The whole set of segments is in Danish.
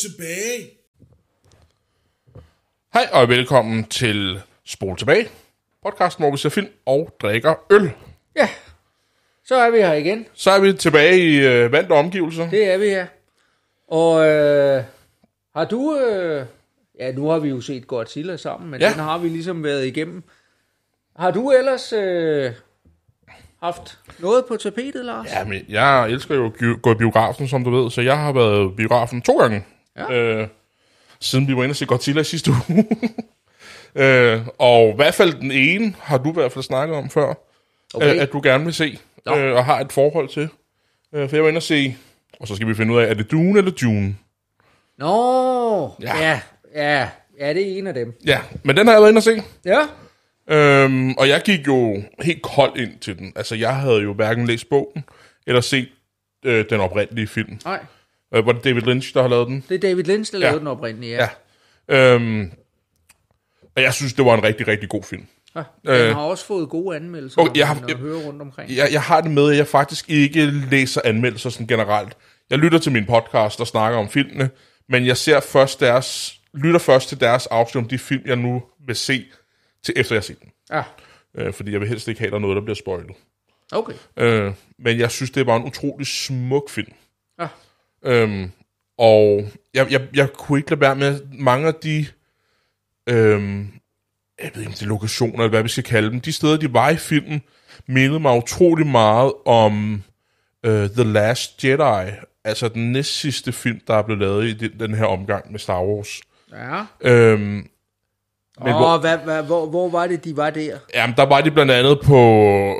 Tilbage. Hej og velkommen til Spol tilbage, podcasten, hvor vi ser film og drikker øl. Ja, så er vi her igen. Så er vi tilbage i øh, vante omgivelser. Det er vi her. Og øh, har du... Øh, ja, nu har vi jo set Godzilla sammen, men Ja. den har vi ligesom været igennem. Har du ellers øh, haft noget på tapetet, Lars? Ja, men jeg elsker jo at gå i biografen, som du ved, så jeg har været i biografen to gange. Ja. Øh, siden vi var inde og se Godzilla i sidste uge. øh, og i hvert fald den ene har du i hvert fald snakket om før, Okay. øh, at du gerne vil se, øh, og har et forhold til. Øh, for jeg var inde og se, og så skal vi finde ud af, er det Dune eller Dune? Nå, Ja. ja. ja, ja, ja, det er en af dem. Ja, men den har jeg været inde og se. Ja, Øhm, og jeg gik jo helt kold ind til den. Altså, jeg havde jo hverken læst bogen, eller set øh, den oprindelige film. nej, Øh, var det David Lynch, der har lavet den? det er David Lynch, der Ja. lavede den oprindelige. Ja. Ja. Øhm, og jeg synes, det var en rigtig, rigtig god film. ja. Den Øh. har også fået gode anmeldelser, Okay, jeg har- når man hører rundt omkring. Jeg, jeg har det med, at jeg faktisk ikke læser anmeldelser sådan generelt. Jeg lytter til min podcast og snakker om filmene, men jeg ser først deres, lytter først til deres afsnit om de film, jeg nu vil se, til efter jeg har set den. Ja, Øh, fordi jeg vil helst ikke have, der er noget, der bliver spoilet. okay. Øh, men jeg synes, det var en utrolig smuk film. Ja. Øhm, og jeg, jeg, jeg kunne ikke lade være med mange af de, øhm, jeg ved ikke om det er lokationer, eller hvad vi skal kalde dem, de steder, de var i filmen, mindede mig utrolig meget om uh, The Last Jedi, altså den næst sidste film, der er blevet lavet i den, den her omgang med Star Wars. Ja. Øhm, Men hvor- hvor, hvad, hvad, hvor, hvor var det, de var der? Jamen, der var de blandt andet på,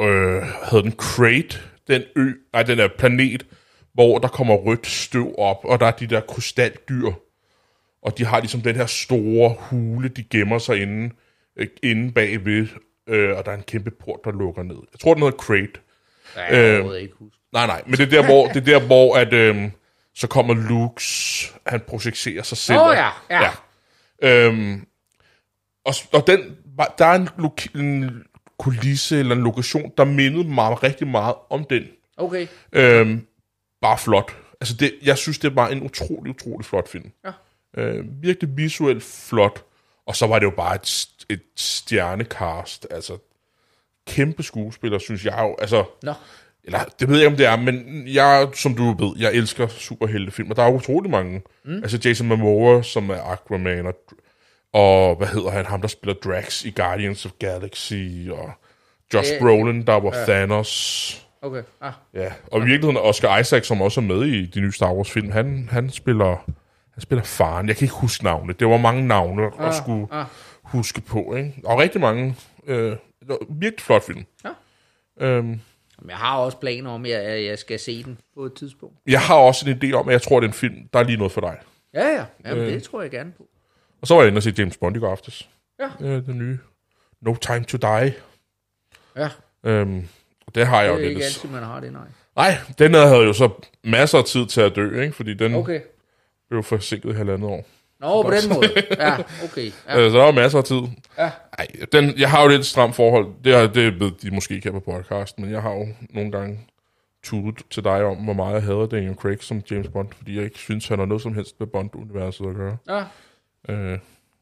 øh, hvad hedder den, Crate, den ø, nej, den der planet, hvor der kommer rødt støv op, og der er de der krystaldyr, og de har ligesom den her store hule, de gemmer sig inde, øh, inde bagved, øh, og der er en kæmpe port, der lukker ned. Jeg tror, den hedder Crate. Ja, jeg øh, ikke huske. Nej, nej, men det er der, hvor, det er der, hvor at, øhm, så kommer Lukes, han projekterer sig selv. Åh, ja, ja. ja. Øhm, og, og den, der er en, loki- en kulisse eller en lokation, der mindede mig rigtig meget om den. Okay. Øhm, bare flot. Altså, det, jeg synes, det var en utrolig, utrolig flot film. Ja. Øh, virkelig visuelt flot. Og så var det jo bare et, et stjernekast. Altså, kæmpe skuespiller, synes jeg jo. Altså, Nå. eller det ved jeg ikke, om det er, men jeg, som du ved, jeg elsker superheltefilm, og der er utrolig mange. Mm. Altså Jason Momoa, som er Aquaman, og, og hvad hedder han, ham der spiller Drax i Guardians of Galaxy, og Josh Øh, Brolin, der var Thanos. Okay. Ah. Ja, og i virkeligheden Oscar Isaac, som også er med i de nye Star Wars film, han, han spiller han spiller faren. Jeg kan ikke huske navnet. Det var mange navne at Ah, skulle ah. huske på, ikke? Og rigtig mange. Øh, det virkelig flot film. Ja. Øhm, jeg har også planer om, at jeg, at jeg skal se den på et tidspunkt. Jeg har også en idé om, at jeg tror, det er en film, der er lige noget for dig. Ja, ja. Jamen, Øh. det tror jeg gerne på. Og så var jeg inde og se James Bond i går aftes. Ja. Øh, den nye. No Time to Die. Ja, Øhm, det har jeg det jo er ikke lidt. altid, man har det, nej. Nej, den her havde jo så masser af tid til at dø, ikke? Fordi den okay. Blev forsinket i halvandet år. Nå, på den måde. Ja, okay. Ja. Øh, så der var masser af tid. Ja. Ej, den, jeg har jo lidt stramt forhold. Det, er, det ved de måske ikke her på podcast, men jeg har jo nogle gange tudet til dig om, hvor meget jeg hader Daniel Craig som James Bond, fordi jeg ikke synes, han har noget som helst med Bond-universet at gøre. ja. Øh,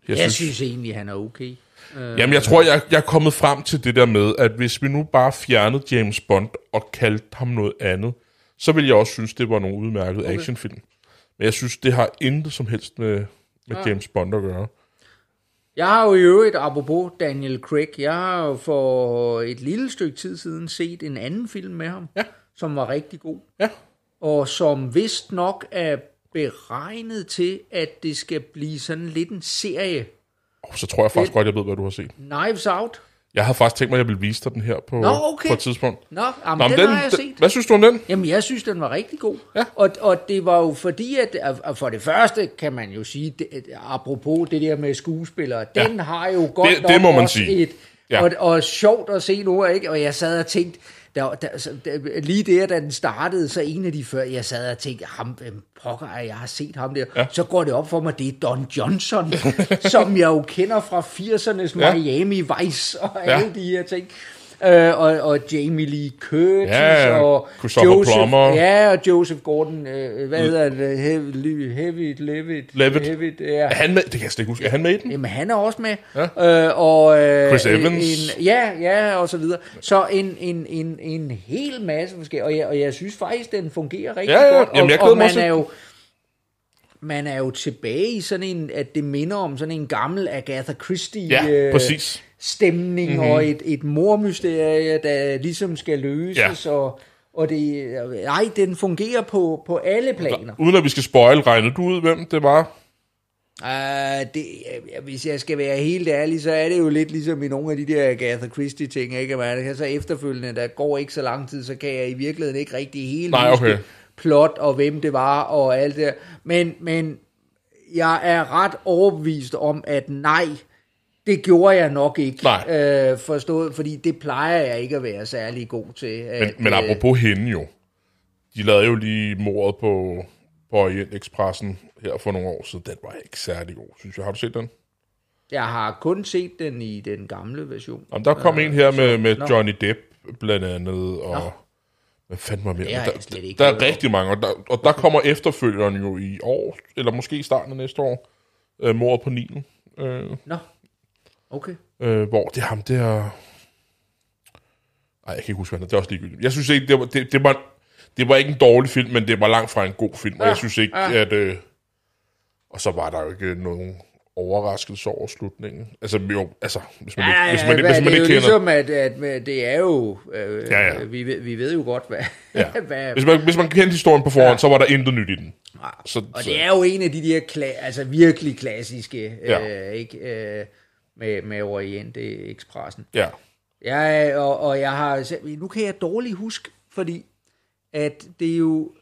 Jeg, jeg synes egentlig, han er okay. Øh, Jamen, jeg tror, jeg, jeg er kommet frem til det der med, at hvis vi nu bare fjernede James Bond og kaldte ham noget andet, så ville jeg også synes, det var nogle udmærkede okay. actionfilm. Men jeg synes, det har intet som helst med, med Ah. James Bond at gøre. Jeg har jo i øvrigt, apropos Daniel Craig, jeg har jo for et lille stykke tid siden set en anden film med ham, Ja. som var rigtig god. Ja. Og som vist nok er beregnet til, at det skal blive sådan lidt en serie. Og så tror jeg faktisk godt, jeg ved, hvad du har set. Knives Out. Jeg havde faktisk tænkt mig, at jeg ville vise dig den her på, Nå, okay. på et tidspunkt. Nå, jamen, Nå, den, men den har jeg set. Hvad synes du om den? Jamen, jeg synes, den var rigtig god. Ja. Og, og det var jo fordi, at, at for det første kan man jo sige, det, apropos det der med skuespillere, Ja. den har jo godt Det- det må man sige. Et, Ja. og, og sjovt at se nu, ikke? Og jeg sad og tænkte, der, der, så- der, lige der, da den startede, så en af de før, jeg sad og tænkte, ham, pokker er, jeg har set ham der. Ja. Så går det op for mig, det er Don Johnson, som jeg jo kender fra 80'ernes Ja. Miami Vice og Ja. alle de her ting. Øh, og, og Jamie Lee Curtis, Ja, og Christopher Joseph, Plummer. ja, og Joseph Gordon, øh, hvad hedder han, Heavy, Heavy, Levitt, Levitt. Levitt, ja. Er han med? Det kan jeg slet ikke huske. Er han med i den? Jamen, han er også med. Ja. Øh, og, øh, Chris Evans. En, ja, ja, og så videre. Så en, en, en, en hel masse forskellige, og jeg, og jeg synes faktisk, den fungerer rigtig Ja, ja. godt. Jamen, jeg og, og man også. er jo man er jo tilbage i sådan en, at det minder om sådan en gammel Agatha Christie Ja, øh, præcis. Stemning, mm-hmm. og et, et mormysterie, der ligesom skal løses, ja. og, og det, nej, den fungerer på, på alle planer. Uden at vi skal spoil, regnede du ud, hvem det var? Uh, det, hvis jeg skal være helt ærlig, så er det jo lidt ligesom i nogle af de der Agatha Christie ting, ikke? Man så efterfølgende, der går ikke så lang tid, så kan jeg i virkeligheden ikke rigtig helt Nej, huske okay. plot og hvem det var og alt det. Men, men jeg er ret overbevist om, at nej, det gjorde jeg nok ikke. Nej. Øh, forstået, fordi det plejer jeg ikke at være særlig god til. Men, At, men øh, apropos hende jo. De lavede jo lige mordet på, på Orient Expressen her for nogle år siden. Den var ikke særlig god, synes jeg. Har du set den? Jeg har kun set den i den gamle version. Jamen, der kom en her med, med. Johnny Depp blandt andet, og Nå. hvad fanden var mere? Der, ikke der er rigtig mange, og der, og der kommer efterfølgeren jo i år, eller måske i starten af næste år, øh, mordet på Nilen, øh, Nå, okay. øh, hvor det er ham der... Nej, jeg kan ikke huske, hvad han er. Det er også ligegyldigt. Jeg synes ikke, det var, det, det var, det var ikke en dårlig film, men det var langt fra en god film, og Ja, jeg synes ikke, ja. at... Øh, og så var der jo ikke nogen overraskelse over slutningen. Altså, jo, altså, hvis man, Ja, ikke, hvis man, ja, hvis man det er ikke jo kender... ligesom, at, at det er jo... Øh, Ja, ja. Vi, ved- vi ved jo godt, hvad... Ja. hvad Hvis man, hvis man kendte historien på forhånd, Ja. ja. så var der intet nyt i den. Så, og så, det er jo en af de der kla- altså virkelig klassiske, Ja. øh, ikke, øh, med, med Oriente Expressen. ja. Jeg, og, og jeg har... Nu kan jeg dårligt huske, fordi at det er jo...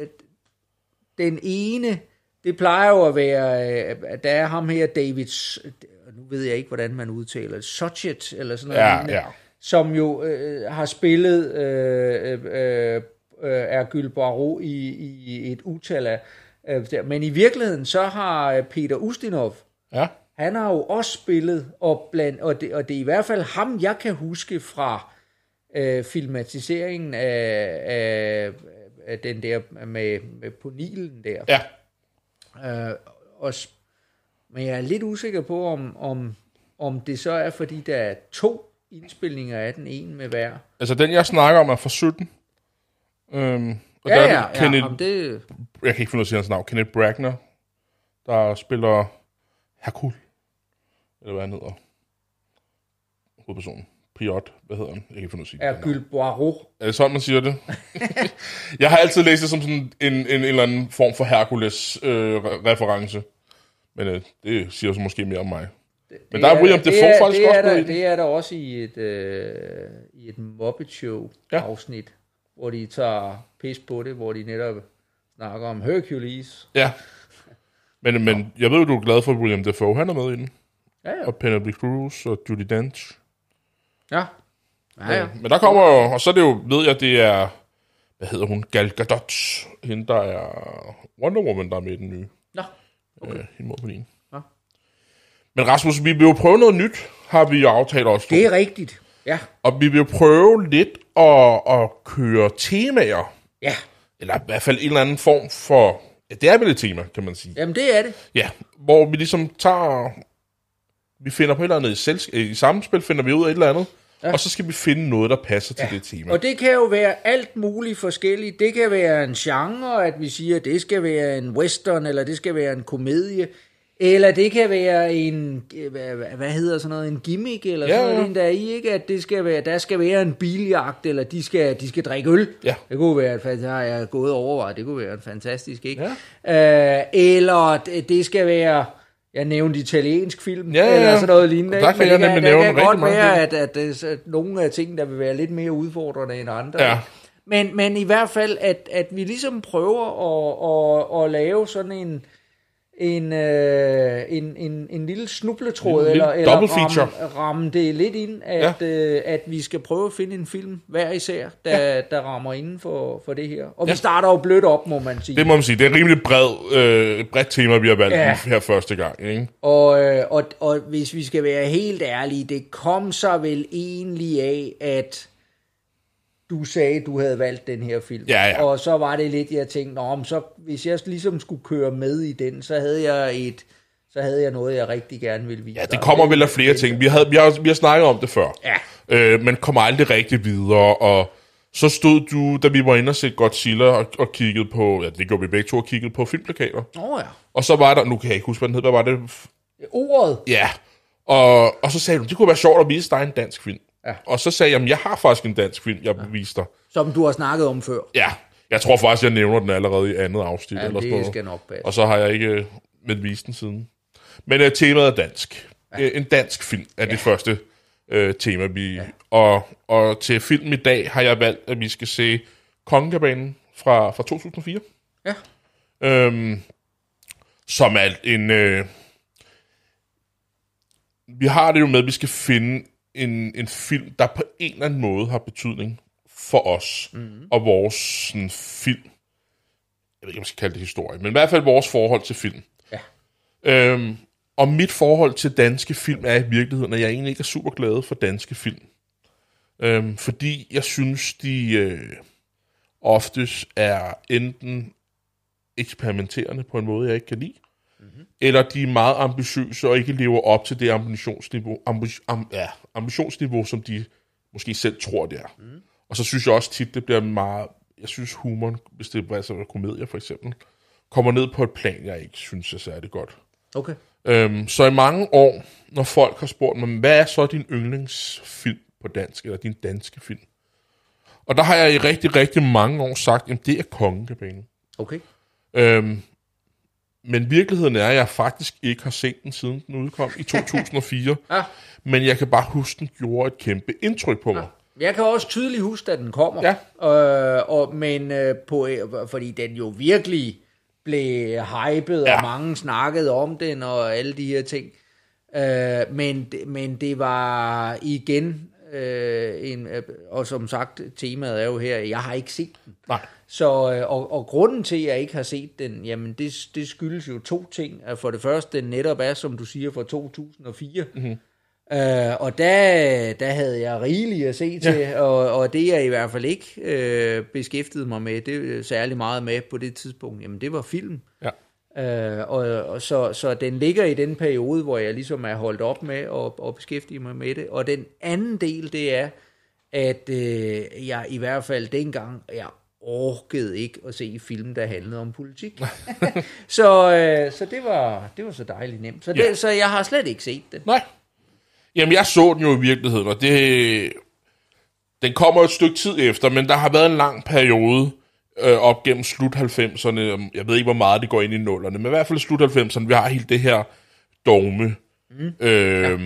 At den ene... Det plejer jo at være... øh, at Der er ham her, David... Nu ved jeg ikke, hvordan man udtaler det. Suchet, eller sådan noget. Ja, lignende, ja. Som jo øh, har spillet øh, øh, øh, Hercule Poirot i, i et utal af... Øh. Men i virkeligheden, så har øh, Peter Ustinov, Ja. Han har jo også spillet, og, blandt, og, det, og det er i hvert fald ham, jeg kan huske fra øh, filmatiseringen af, af, af den der med, med på Nilen der. Ja. Øh, og, men jeg er lidt usikker på, om, om, om det så er, fordi der er to indspilninger af den, en med hver. Altså, den jeg snakker om er fra 17. Øhm, og Ja, der er ja, det ja, Kenneth, om det, jeg kan ikke finde ud af at sige hans navn, Kenneth Bragner, der spiller Hercule, eller hvad han hedder. Hovedpersonen. Piot, hvad hedder han? Jeg kan ikke finde ud af at sige det. Hercule Poirot. Er det sådan, man siger det? jeg har altid læst det som sådan en, en, en eller anden form for Hercules-reference. Men øh, det siger så måske mere om mig. Men der er William Dafoe det er, faktisk det er også der. Det er der også i et, øh, i et Muppet Show Ja. afsnit, hvor de tager pis på det, hvor de netop snakker om Hercules. Ja. Men, men jeg ved du er glad for William Dafoe. Han er med i den. Ja, ja. Og Penelope Cruz og Judy Dench. Ja, ja, ja. Men der kommer jo, og så er det jo, ved jeg, det er, hvad hedder hun, Gal Gadot, hende der er Wonder Woman, der er med i den nye, Nå, okay. øh, hende mod. Ja. Men Rasmus, vi vil jo prøve noget nyt, har vi jo aftalt også. det er rigtigt. Ja, Og vi vil jo prøve lidt at, at køre temaer, ja. eller i hvert fald en eller anden form for, ja, det er vel et tema, kan man sige. Jamen det er det. Ja, hvor vi ligesom tager, vi finder på et eller andet i, selsk- i samspil, finder vi ud af et eller andet, ja. og så skal vi finde noget, der passer til det tema. Og det kan jo være alt muligt forskelligt. Det kan være en genre, at vi siger, at det skal være en western, eller det skal være en komedie, eller det kan være en, øh, hvad, hedder sådan noget, en gimmick, eller Ja, sådan noget, ja. der er i, ikke? At det skal være, der skal være en biljagt, eller de skal, de skal drikke øl. Ja. Det kunne være, at det har jeg gået overvejet, det kunne være en fantastisk, ikke? Ja. Øh, eller det skal være, jeg nævnte italiensk film, Ja, ja, eller ja. sådan noget lignende. Og der kan jeg det nemlig nævne rigtig godt være, at, at, at, at nogle af tingene, der vil være lidt mere udfordrende end andre. Ja. Men, men i hvert fald, at, at vi ligesom prøver at, at, at lave sådan en, en, øh, en, en, en lille snubletråd, En eller, eller ramme, ramme det lidt ind, at, ja. øh, at vi skal prøve at finde en film hver især, der, ja. der rammer inden for, for det her. Og ja. Vi starter jo blødt op, må man sige. Det må man sige. Det er et rimelig bred, øh, bredt tema, vi har valgt ja. her første gang. Ikke? Og, øh, og, og hvis vi skal være helt ærlige, det kom så vel egentlig af, at du sagde, du havde valgt den her film. Ja, ja. Og så var det lidt, jeg tænkte, Nå, men så, hvis jeg ligesom skulle køre med i den, så havde jeg et så havde jeg noget, jeg rigtig gerne ville vise Ja, det kommer vel af flere ting. Vi, havde, vi, har, vi har snakket om det før. Ja. Øh, men kommer aldrig rigtig videre, og så stod du, da vi var inde og set Godzilla, og, og kiggede på, ja, det gjorde vi begge to, og kiggede på filmplakater. Åh oh, ja. Og så var der, nu kan jeg ikke huske, hvad den hed, hvad var det? Ordet. Ja. Og, og så sagde du, det kunne være sjovt at vise dig en dansk film. Ja. Og så sagde jeg, jamen, jeg har faktisk en dansk film, jeg vil vise dig. Som du har snakket om før. Ja, jeg tror faktisk, jeg nævner den allerede i andet afsnit. Ja, eller det noget. skal nok passe. Og så har jeg ikke øh, med vist den siden. Men øh, temaet er dansk. Ja. En dansk film er det første øh, tema, vi... Ja. Og, og til filmen i dag har jeg valgt, at vi skal se Kongekabanen fra, fra 2004. Ja. Øhm, som er en... Øh, vi har det jo med, at vi skal finde en, en film, der på en eller anden måde har betydning for os mm. og vores sådan, film. Jeg ved ikke, om jeg skal kalde det historie, men i hvert fald vores forhold til film. Ja. Øhm, og mit forhold til danske film er i virkeligheden, at jeg egentlig ikke er super glad for danske film. Øhm, fordi jeg synes, de øh, oftest er enten eksperimenterende på en måde, jeg ikke kan lide, mm-hmm. eller de er meget ambitiøse og ikke lever op til det ambitionsniveau, ambi, am, ja, ambitionsniveau som de måske selv tror, det er. Mm. Og så synes jeg også tit, det bliver meget... Jeg synes, humoren, hvis det er altså komedier for eksempel, kommer ned på et plan, jeg ikke synes er særlig godt. Okay. Øhm, så i mange år, når folk har spurgt mig, hvad er så din yndlingsfilm på dansk, eller din danske film? Og der har jeg i rigtig, rigtig mange år sagt, at det er Kongekabanen. Okay. Øhm, men virkeligheden er, at jeg faktisk ikke har set den, siden den udkom i 2004. Ja. Men jeg kan bare huske, den gjorde et kæmpe indtryk på mig. Jeg kan også tydeligt huske, at den kommer. Ja. Øh, og, men øh, på, øh, fordi den jo virkelig blev hypet, ja. Ja. og mange snakkede om den, og alle de her ting. Øh, men, men det var igen, øh, en, øh, og som sagt, temaet er jo her, jeg har ikke set den. Nej. Så, øh, og, og grunden til, at jeg ikke har set den, jamen det, det skyldes jo to ting. At For det første, den netop er, som du siger, fra 2004. Mm-hmm. Øh, og der, der havde jeg rigeligt at se til, ja. og, og det jeg i hvert fald ikke øh, beskæftigede mig med, det er særlig meget med på det tidspunkt, jamen det var film. Ja. Øh, og, og så, så den ligger i den periode, hvor jeg ligesom er holdt op med at, at beskæftige mig med det. Og den anden del, det er, at øh, jeg i hvert fald dengang, jeg orkede ikke at se film, der handlede om politik. så øh, så det, var, det var så dejligt nemt. Så, det, Ja. så jeg har slet ikke set den. Nej. Jamen, jeg så den jo i virkeligheden, og det... Den kommer et stykke tid efter, men der har været en lang periode øh, op gennem slut 90'erne. Jeg ved ikke, hvor meget det går ind i nullerne, men i hvert fald slut 90'erne. Vi har helt det her dogme. Mm. Øh, ja.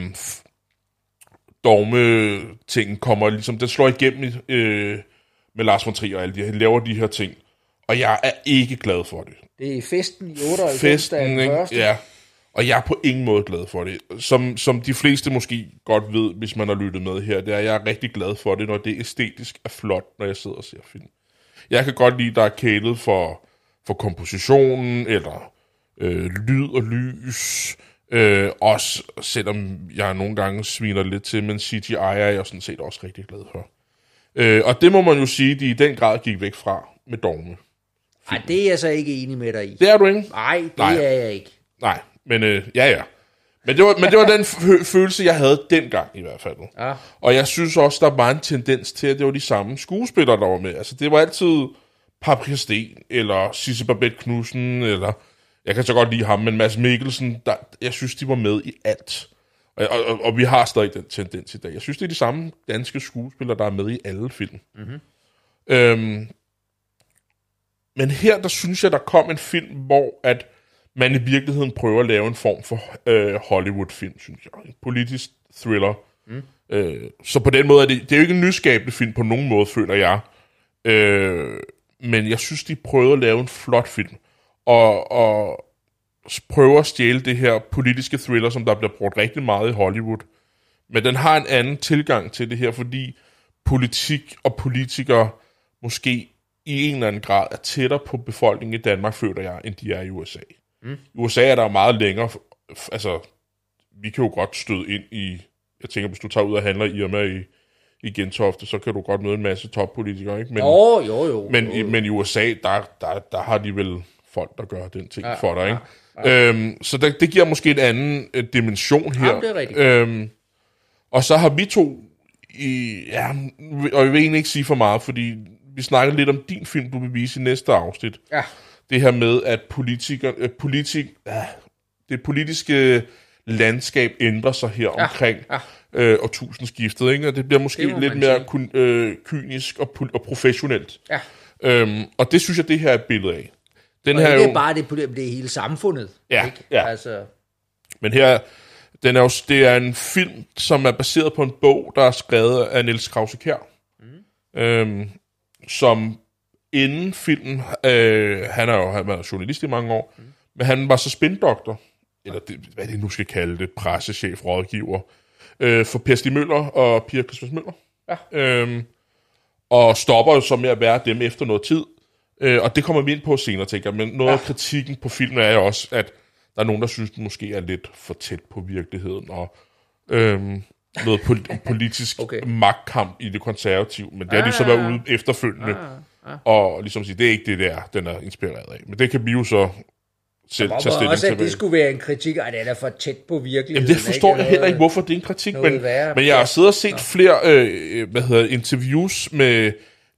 Dogme-ting kommer ligesom... Den slår igennem øh, med Lars von Trier og alle de Han laver de her ting. Og jeg er ikke glad for det. Det er festen i 98, der er festen, den første. Ja. Og jeg er på ingen måde glad for det. Som, som de fleste måske godt ved, hvis man har lyttet med her, det er, at jeg er rigtig glad for det, når det æstetisk er flot, når jeg sidder og ser film. Jeg kan godt lide, der er kælet for, for kompositionen, eller øh, lyd og lys. Øh, også selvom jeg nogle gange sviner lidt til, men CGI er jeg sådan set også rigtig glad for. Øh, og det må man jo sige, de i den grad gik væk fra med dogme. Ej, det er jeg så ikke enig med dig i. Det er du ikke? Nej, det Nej. er jeg ikke. Nej, men øh, ja, ja. Men det var, men det var den fø- følelse, jeg havde dengang i hvert fald. Ja. Og jeg synes også, der var en tendens til, at det var de samme skuespillere, der var med. Altså, det var altid Paprika Sten, eller Sisse Babette Knudsen, eller... Jeg kan så godt lide ham, men Mads Mikkelsen, der, jeg synes, de var med i alt. Og, og, og, vi har stadig den tendens i dag. Jeg synes, det er de samme danske skuespillere, der er med i alle film. Mm-hmm. Øhm, men her, der synes jeg, der kom en film, hvor at man i virkeligheden prøver at lave en form for øh, Hollywood-film, synes jeg. En politisk thriller. Mm. Øh, så på den måde er det, det er jo ikke en nyskabende film på nogen måde, føler jeg. Øh, men jeg synes, de prøvede at lave en flot film. Og, og prøver at stjæle det her politiske thriller, som der bliver brugt rigtig meget i Hollywood. Men den har en anden tilgang til det her, fordi politik og politikere måske i en eller anden grad er tættere på befolkningen i Danmark, føler jeg, end de er i USA. Mm. I USA er der jo meget længere, altså, vi kan jo godt støde ind i, jeg tænker, hvis du tager ud og handler i i, i Gentofte, så kan du godt møde en masse toppolitikere, ikke? Men, Jo, jo, jo. men, jo, i, jo. men i USA, der, der, der har de vel folk, der gør den ting ja, for dig, ikke? Ja, ja. Øhm, så det, det giver måske en anden øh, dimension her. Jamen, det er rigtigt. Øhm, og så har vi to, i, ja, og jeg vil egentlig ikke sige for meget, fordi vi snakker lidt om din film, du vil vise i næste afsnit. Ja. Det her med, at politikere, øh, politik, ja, det politiske landskab ændrer sig her ja, omkring ja. øh, årtusindskiftet, ikke? og det bliver måske Det lidt mere kun, øh, kynisk og, og professionelt. Ja. Øhm, og det synes jeg, det her er et billede af. Den Og her er ikke jo, bare det, det er hele samfundet. Ja, ikke? ja. Altså, Men her, den er jo, det er en film, som er baseret på en bog, der er skrevet af Niels Krause Kjær. Mm. Øhm, som inden filmen, øh, han har jo han været journalist i mange år, mm. men han var så spindoktor, eller det, hvad det nu skal kalde det, pressechef, rådgiver, øh, for Per Stig Møller og Pia Christmas Møller. Ja. Øhm, og stopper jo så med at være dem efter noget tid. Øh, og det kommer vi ind på senere, tænker jeg. Men noget ja. af kritikken på filmen er også, at der er nogen, der synes, den måske er lidt for tæt på virkeligheden, og øhm, noget pol- politisk Okay. magtkamp i det konservative. Men det har de så Ah. været ude efterfølgende, ah. og ligesom sige, det er ikke det der, den er inspireret af. Men det kan vi jo så selv tage stilling også, at det skulle være en kritik, at den er for tæt på virkeligheden. Jamen, det forstår ikke? jeg heller ikke, hvorfor det er en kritik, men, værre men jeg har siddet og set flere øh, hvad hedder, interviews med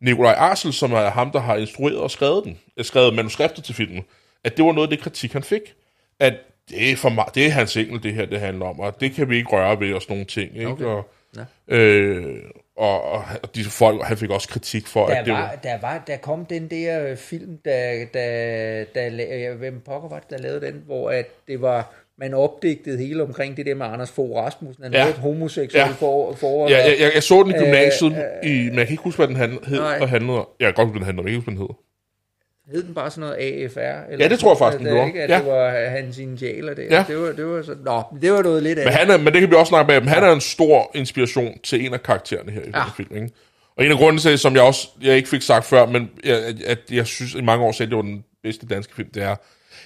Nikolaj Arsel, som er ham, der har instrueret og skrevet den, øh, skrevet manuskriptet til filmen, at det var noget af det kritik, han fik. At det er, for meget, det er hans engel, det her det handler om, og det kan vi ikke røre ved og sådan nogle ting. Ikke? Okay. Og, Ja. øh, og, og, de folk, han fik også kritik for, at Der det var, var... der, var, der kom den der øh, film, der, der, der, ja, hvem pokker var det, der lavede den, hvor at det var, man opdigtede hele omkring det der med Anders Fogh Rasmussen, han Ja. havde et homoseksuelt Ja. for, for Ja, jeg, jeg, jeg så den i gymnasiet, Øh, i, men jeg kan ikke huske, hvad den handlede, hed Nej. og handlede om. Jeg kan godt huske, den handlede om, jeg kan ikke huske, hvad den hed. hed den bare sådan noget AFR? Eller Ja, det tror jeg faktisk, den gjorde. Ikke, at Ja. det var hans initialer der. Ja. Det var, det var så, nå, det var noget lidt af Men, han er, men det kan vi også snakke med, men han er en stor inspiration til en af karaktererne her i ja. Ja. den film. Ikke? Og en af grundene til, som jeg også jeg ikke fik sagt før, men jeg, at- at jeg synes i mange år selv, det var den bedste danske film, det er,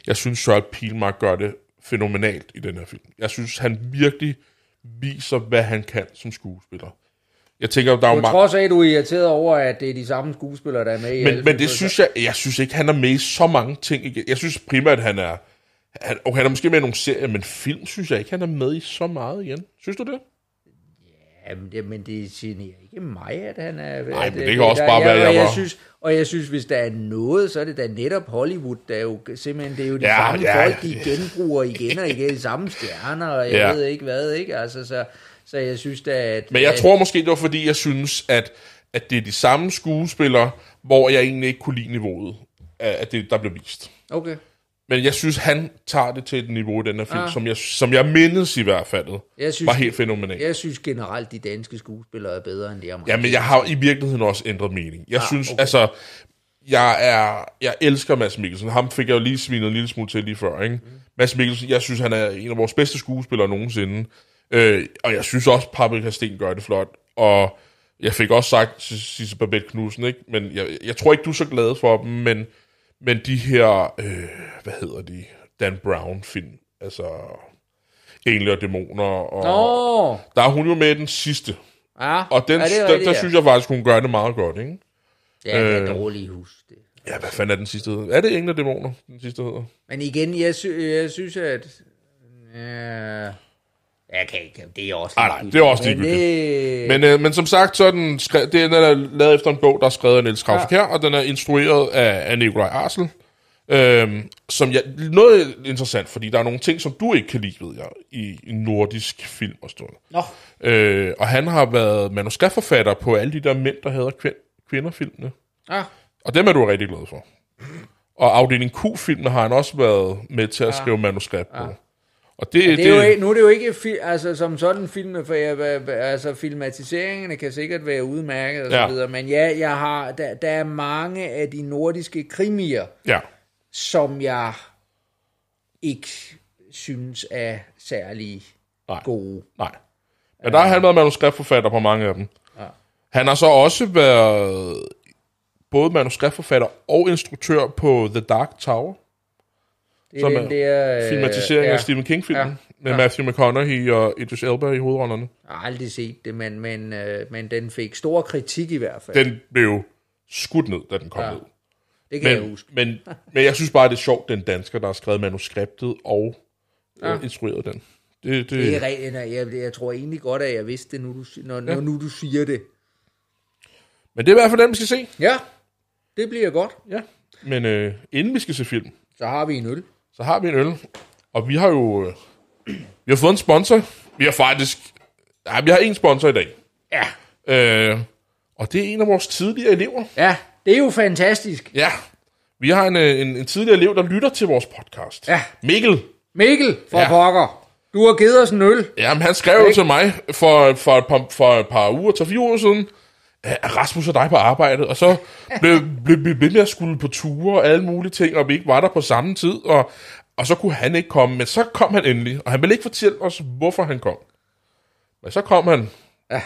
jeg synes Søren Pilmark gør det fænomenalt i den her film. Jeg synes, han virkelig viser, hvad han kan som skuespiller. Jeg tænker, der er jo mange... trods af, at du er irriteret over, at det er de samme skuespillere, der er med i Men, men det synes jeg, jeg synes ikke, han er med i så mange ting. igen. Jeg synes primært, at han er, han, okay, han er måske med i nogle serier, men film synes jeg ikke, han er med i så meget igen. Synes du det? Det, men det generer ikke mig, at han er... Nej, at, men det kan også bare ja, være, jeg jeg var- synes, Og jeg synes, hvis der er noget, så er det da netop Hollywood, der er jo simpelthen, det er jo de Ja, ja, samme ja, folk, ja. de genbruger igen og igen, de samme stjerner, og jeg Ja. ja. ved ikke hvad, ikke? Altså, så, så jeg synes da, at... Men jeg at, tror måske, det var fordi, jeg synes, at, at det er de samme skuespillere, hvor jeg egentlig ikke kunne lide niveauet, at det, der blev vist. Okay. Men jeg synes, han tager det til et niveau i den her film, Ah. som, jeg, som jeg mindes i hvert fald, Jeg synes, var helt fænomenalt. Jeg synes generelt, de danske skuespillere er bedre end de amerikanske. Ja, men jeg har i virkeligheden også ændret mening. Jeg Ah, synes, okay. altså, jeg er, jeg elsker Mads Mikkelsen. Ham fik jeg jo lige svinet en lille smule til lige før, ikke? Mm. Mads Mikkelsen, jeg synes, han er en af vores bedste skuespillere nogensinde. Øh, og jeg synes også, Paprika Sten gør det flot. Og jeg fik også sagt Sisse Babette Knudsen, ikke? Men jeg, jeg tror ikke, du er så glad for dem, men, men de her, øh, hvad hedder de? Dan Brown-film. Altså, Engle og Dæmoner. Og, Der er hun jo med den sidste. ja, Og den, ja, det der, rigtigt, der ja. synes jeg faktisk, hun gør det meget godt, ikke? Ja, det er øh, dårligt hus. Det. Ja, hvad fanden er den sidste hedder? Er det Engle og Dæmoner, den sidste hedder? Men igen, jeg, sy- jeg synes, at... Ja, jeg kan ikke, det er også nej, det er også Men ligegyldigt. det- Men, øh, men som sagt, så er den, skre- den er lavet efter en bog, der er skrevet af Niels Krause ja. og den er instrueret af, af Nikolaj Arsel. Øhm, som jeg, noget interessant, fordi der er nogle ting, som du ikke kan lide, ved jeg, i, i nordisk film og sådan noget. Nå, Øh, og han har været manuskriptforfatter på alle de der mænd, der hedder kvind, kvinderfilmene. ah, Og dem er du rigtig glad for. Og afdeling Q-filmene har han også været med til at skrive manuskript på. Og det, det er jo, ikke- nu er det jo ikke altså, som sådan filmen, for jeg, altså, filmatiseringerne kan sikkert være udmærket og så Ja. videre, men ja, jeg har, der, der er mange af de nordiske krimier, Ja, som jeg ikke synes er særlig Nej. gode. Nej. Men der har han været manuskriptforfatter på mange af dem. Ja. Han har så også været både manuskriptforfatter og instruktør på The Dark Tower, Det er Som er der... øh, filmatisering ja. af Stephen King-filmen, Ja. med Ja. Matthew McConaughey og Idris Elba i hovedrollerne. Jeg har aldrig set det, men, men, øh, men den fik stor kritik i hvert fald. Den blev skudt ned, da den kom Ja. ned. det kan jeg Men, huske. men, men jeg synes bare, det er sjovt, den dansker, der har skrevet manuskriptet og ja. Ja. øh, instrueret den. Det, det, Det er nej, Jeg, jeg tror egentlig godt, at jeg vidste det, nu du, når, når nu du siger det. men det er i hvert fald den, vi skal se. Ja, det bliver godt. Ja. Men øh, inden vi skal se film, Så har vi en øl. Så har vi en øl. Og vi har jo øh, vi har fået en sponsor. Vi har faktisk... Ja, vi har en sponsor i dag. Ja. Øh, og det er en af vores tidligere elever. Ja, det er jo fantastisk. Ja. Vi har en, øh, en, en tidligere elev, der lytter til vores podcast. Ja. Mikkel. Mikkel for Ja. pokker. Du har givet os en øl. Jamen, han skrev jo til mig for, for, et par, for et par uger, til fire uger siden, at Rasmus og dig på arbejde, og så blev, blev, blev med at skulle på ture og alle mulige ting, og vi ikke var der på samme tid, og, og så kunne han ikke komme, men så kom han endelig, og han ville ikke fortælle os, hvorfor han kom. Men så kom han, Ja.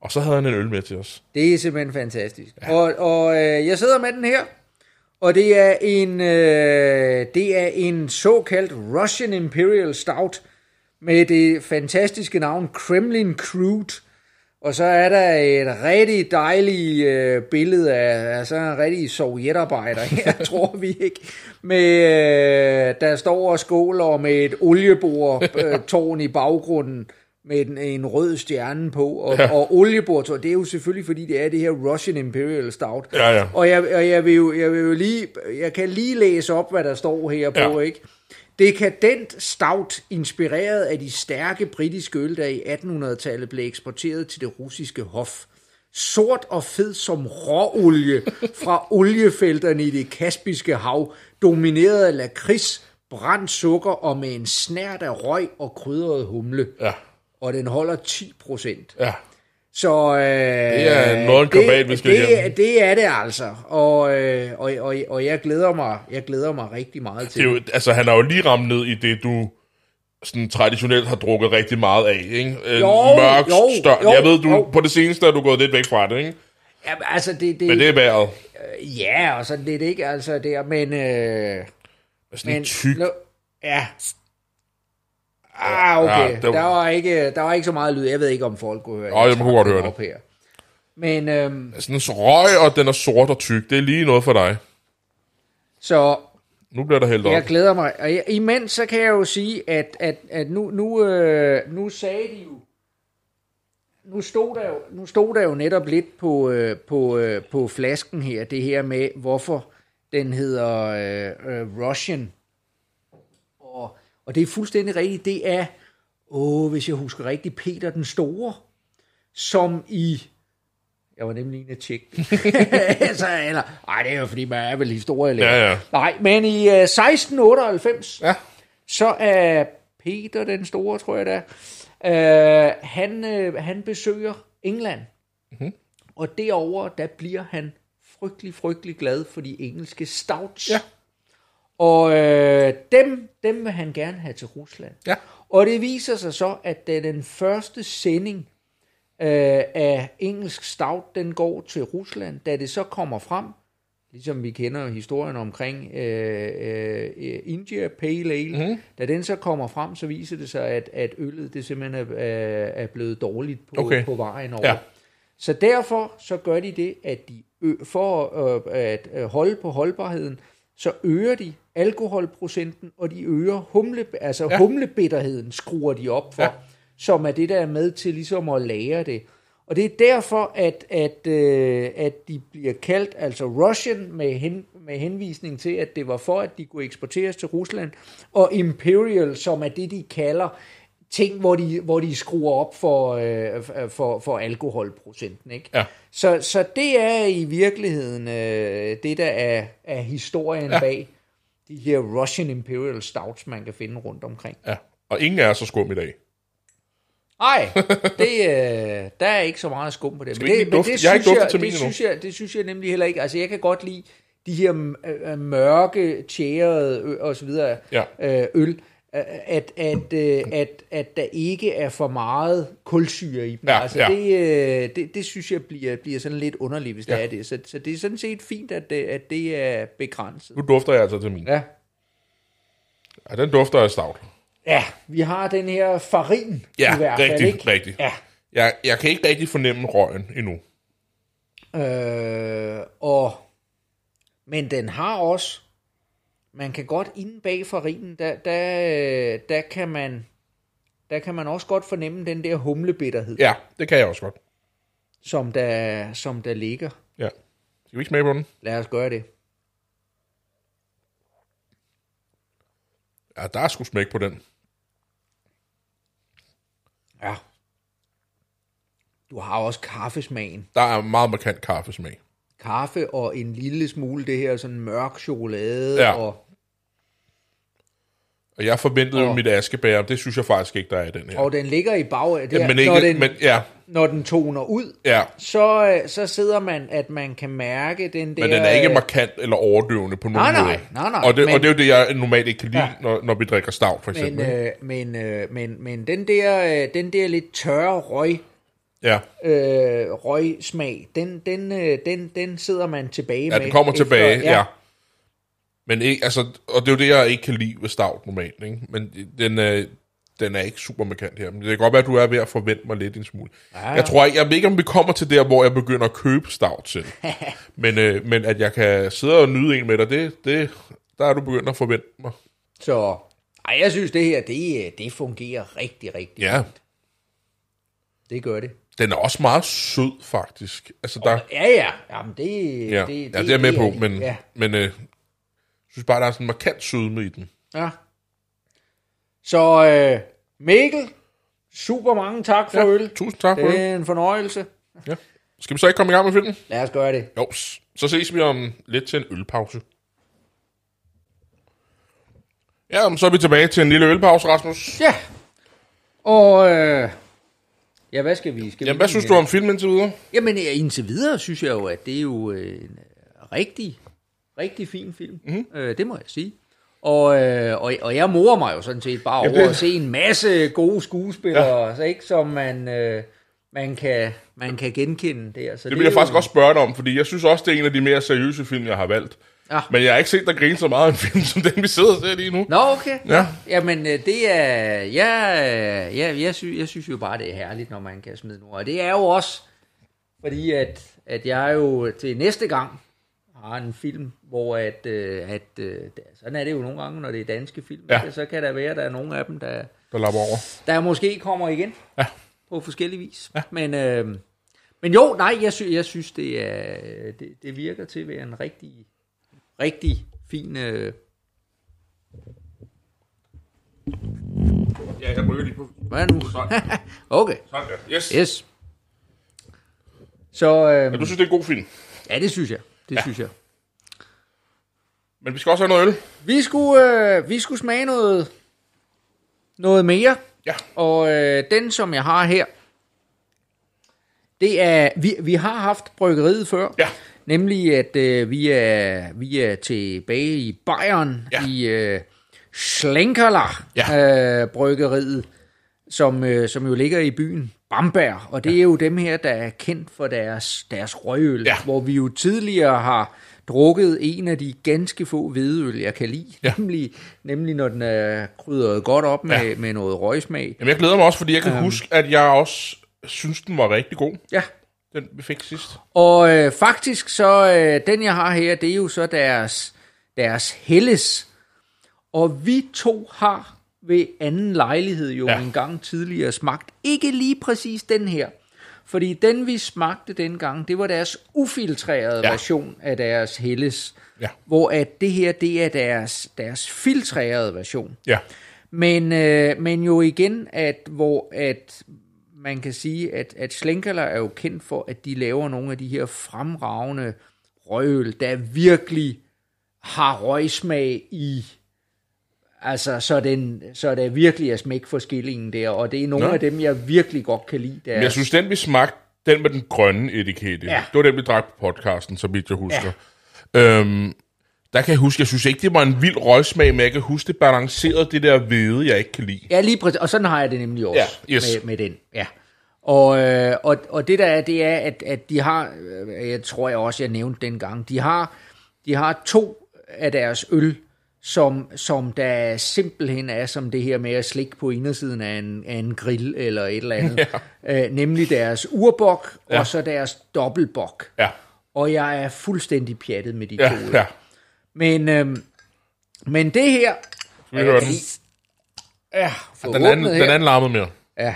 og så havde han en øl med til os. Det er simpelthen fantastisk. Ja. Og, og øh, jeg sidder med den her, og det er en øh, det er en såkaldt Russian Imperial Stout med det fantastiske navn Kremlin Crude. Og så er der et rigtig dejligt øh, billede af, af sådan en rigtig sovjetarbejder her, tror vi ikke. Med, øh, der står og skåler med et oliebordtårn i baggrunden med en, en rød stjerne på. Og, ja. og oliebordtårn, det er jo selvfølgelig, fordi det er det her Russian Imperial Stout. Ja, ja. Og jeg, og jeg, vil jo, jeg vil jo lige, jeg kan lige læse op, hvad der står her på, Ja. ikke? Dekadent stout, inspireret af de stærke britiske øl, der i 1800-tallet blev eksporteret til det russiske hof. Sort og fed som råolie fra oliefelterne i det kaspiske hav, domineret af lakrids, brændt sukker og med en snært af røg og krydret humle. Ja, Og den holder 10 procent. ja. Så øh, Det er en kabal, vi skal det, det, er det altså. Og, øh, og, og, og jeg, glæder mig, jeg glæder mig rigtig meget til Det er jo, altså, han har jo lige ramt ned i det, du sådan traditionelt har drukket rigtig meget af, ikke? En Jo, mørk jo, stør. jo, Jeg ved, du jo. på det seneste er du gået lidt væk fra det, ikke? Jamen, altså, det, det, Men det er været Ja, og sådan lidt ikke, altså der, men... Øh, sådan men tyk. nu, ja. Ah, okay. Ja, det der, var- ikke, der var ikke så meget lyd. Jeg ved ikke, om folk kunne høre. Nå, jeg kunne godt høre det. Her. Men øhm, Sådan en røg, og den er sort og tyk. Det er lige noget for dig. så Nu bliver der hældt op. jeg glæder mig. Og jeg, imens så kan jeg jo sige, at, at, at nu, nu, øh, nu sagde de jo, nu stod der jo, nu stod der jo netop lidt på, øh, på, øh, på flasken her, det her med, hvorfor den hedder øh, øh, Russian. Og, det er fuldstændig rigtigt. Det er, åh, hvis jeg husker rigtigt, Peter den Store, som i jeg var nemlig en at tjekke altså, eller, ej, det er jo fordi, man er vel historielærer. Ja, ja. Nej, men i uh, 1698, Ja. så er Peter den Store, tror jeg det er, uh, han, uh, han besøger England. Mm-hmm. Og derover der bliver han frygtelig, frygtelig glad for de engelske stouts. Ja. Og øh, dem, dem vil han gerne have til Rusland. Ja. Og det viser sig så, at da den første sending øh, af engelsk stout, den går til Rusland, da det så kommer frem, ligesom vi kender historien omkring øh, øh, India Pale Ale, mm. da den så kommer frem, så viser det sig, at, at øllet det simpelthen er, er er blevet dårligt på, Okay. på vejen over. Ja. Så derfor så gør de det, at de ø- for øh, at øh, holde på holdbarheden, så øger de alkoholprocenten, og de øger humle, altså Ja. humlebitterheden, skruer de op for, ja. som er det, der er med til ligesom at lære det. Og det er derfor, at, at, øh, at de bliver kaldt altså Russian med, hen, med henvisning til, at det var for, at de kunne eksporteres til Rusland, og Imperial, som er det, de kalder ting, hvor de, hvor de skruer op for, øh, for, for alkoholprocenten. Ikke? Ja. Så, så det er i virkeligheden øh, det, der er, er historien Ja. bag de her Russian Imperial Stouts, man kan finde rundt omkring. ja. Og ingen er så skum i dag. Nej, det, øh, der er ikke så meget skum på det. Skal ikke det, dufte? Jeg har ikke synes til det synes, jeg, det synes jeg nemlig heller ikke. Altså, jeg kan godt lide de her øh, mørke, tjærede og så videre Ja. øh, øl, øh, at, at, øh, at, at der ikke er for meget kulsyre i dem. Ja, altså ja. det, øh, det, det synes jeg bliver, bliver sådan lidt underligt, hvis ja. Det er det. Så, så det er sådan set fint, at det, at det er begrænset. Nu dufter jeg altså til min. Ja. Ja, den dufter af stout. ja, vi har den her farin Ja, i hvert fald, rigtig, ikke? rigtig. Ja. Jeg, jeg kan ikke rigtig fornemme røgen endnu. Øh, og, men den har også, man kan godt inde bag farinen, der, der, der, kan man, der kan man også godt fornemme den der humlebitterhed, Ja, det kan jeg også godt. som, der, som der ligger. Ja. Skal vi ikke smage på den? Lad os gøre det. Ja, der er sgu smæk på den. Ja. Du har også kaffesmagen. Der er meget markant kaffesmag. Kaffe og en lille smule det her sådan mørk chokolade. Ja. Og, Og jeg forventede jo Og- mit askebær, det synes jeg faktisk ikke, der er i den her. og den ligger i bag, der, ja, men ikke, når, den, men ja, når den toner ud, ja. så, øh, så sidder man, at man kan mærke den der... Men den er ikke øh, markant eller overdøvende på nogen Nej, nej, måde. nej, nej, Og det, men- og det er jo det, jeg normalt ikke kan lide, Ja. ja. når, når vi drikker stout, for Men, eksempel. øh, men, øh, men, men den der, øh, den der lidt tørre røg, ja, øh, røgsmag, den, den, øh, den, den sidder man tilbage ja, med. den kommer efter- tilbage, ja. ja. Men ikke, altså, og det er jo det, jeg ikke kan lide ved stout normalt, ikke? Men den, øh, den er ikke super markant her. Men det kan godt være, at du er ved at forvente mig lidt en smule. Ja. Jeg tror ikke, jeg ved ikke, om vi kommer til der, hvor jeg begynder at købe stout selv. men, øh, men at jeg kan sidde og nyde en med dig, det, det, der er du begyndt at forvente mig. Så ej, jeg synes, det her, det, øh, det fungerer rigtig, rigtig Ja, fint. Det gør det. den er også meget sød, faktisk. Altså, der, Ja, ja. Jamen, det, ja, det, det, ja, det er jeg med på, men, Ja. men øh, synes bare, der er sådan en markant sødme i den. ja. Så øh, Mikkel, super mange tak for Ja, øl. tusind tak for Det det. er en fornøjelse. Ja. Skal vi så ikke komme i gang med filmen? Lad os gøre det. Jo, så ses vi om lidt til en ølpause. Ja, men så er vi tilbage til en lille ølpause, Rasmus. Ja. Og øh, ja, hvad skal vi? Skal Jamen, vi hvad synes du om filmen indtil videre? Jamen, øh, indtil videre synes jeg jo, at det er jo øh, en øh, rigtig, rigtig fin film. Mm-hmm. Øh, det må jeg sige. Og, øh, og, og jeg morer mig jo sådan set bare over det- at se en masse gode skuespillere, ja. så ikke som man, øh, man, kan, man kan genkende der. Så Det vil jeg er faktisk jo- også spørge dig om, fordi jeg synes også, det er en af de mere seriøse film, jeg har valgt. Ja. Men jeg har ikke set dig grine så meget af en film, som den, vi sidder og ser lige nu. Nå, okay. Ja. Jamen, øh, det er... Ja, ja jeg, sy, jeg synes jo bare, det er herligt, når man kan smide noget. Og det er jo også, fordi at, at jeg jo til næste gang har en film, hvor at, øh, at øh, sådan er det jo nogle gange, når det er danske film, Ja. så kan der være, at der er nogle af dem, der, Der lapper over. der måske kommer igen Ja. på forskellige vis. Ja. Men, øh, men jo, nej, jeg, sy, jeg synes, det, er, det, det virker til at være en rigtig, rigtig fin... Øh, Ja, jeg rykker lige på. hvad nu? Sådan. okay. Sådan der. Yes. Yes. Så øh, Men du synes, det er en god film. ja, det synes jeg. Det ja. synes jeg. Men vi skal også have noget øl. Vi skulle, øh, vi skulle smage noget, noget mere. Ja. Og øh, den, som jeg har her, det er, vi, vi har haft bryggeriet før. Ja. Nemlig, at øh, vi, er, vi er tilbage i Bayern, Ja. i øh, Schlenkerler Ja. øh, bryggeriet, som, øh, som jo ligger i byen Bamberg. Og det er jo dem her, der er kendt for deres, deres røgøl, Ja. hvor vi jo tidligere har drukket en af de ganske få hvedeøl, jeg kan lide. Ja. Nemlig, nemlig når den er krydret godt op med, Ja. med noget røgsmag. Jamen, jeg glæder mig også, fordi jeg kan um. huske, at jeg også synes, den var rigtig god. Ja, Den vi fik sidst. Og øh, faktisk så, øh, den jeg har her, det er jo så deres, deres Helles. Og vi to har ved anden lejlighed jo Ja. en gang tidligere smagt. Ikke lige præcis den her. Fordi den vi smagte dengang, det var deres ufiltrerede ja. version af deres Helles. Ja. Hvor at det her, det er deres, deres filtrerede version. Ja. Men, øh, men jo igen, at hvor at man kan sige, at, at Schlenkerler er jo kendt for, at de laver nogle af de her fremragende røgøl, der virkelig har røgsmag i, altså så, den, så der virkelig er smæk for skillingen der, og det er nogle Nå. af dem, jeg virkelig godt kan lide. Men jeg synes, den vi smagte, den med den grønne etikette, Ja. det var den, vi drak på podcasten, så vidt jeg husker. Øhm, der kan jeg huske, jeg synes ikke, det var en vild røgsmag, men jeg kan huske, det balancerede det der hvede, jeg ikke kan lide. Ja, lige præcis. Og sådan har jeg det nemlig også Ja, yes. med, med den. Ja. Og, øh, og, og det der er, det er, at, at de har, øh, jeg tror jeg også, jeg nævnte dengang, de har, de har to af deres øl, som, som der simpelthen er som det her med at slikke på indersiden af en, af en grill eller et eller andet. Ja. Øh, nemlig deres urbok, ja. Og så deres dobbeltbok. Ja, Og jeg er fuldstændig pjattet med de ja, to ja. Men, øhm, men det her... Skal vi høre den? Ja, Den anden, her. den anden larmede mere. Ja,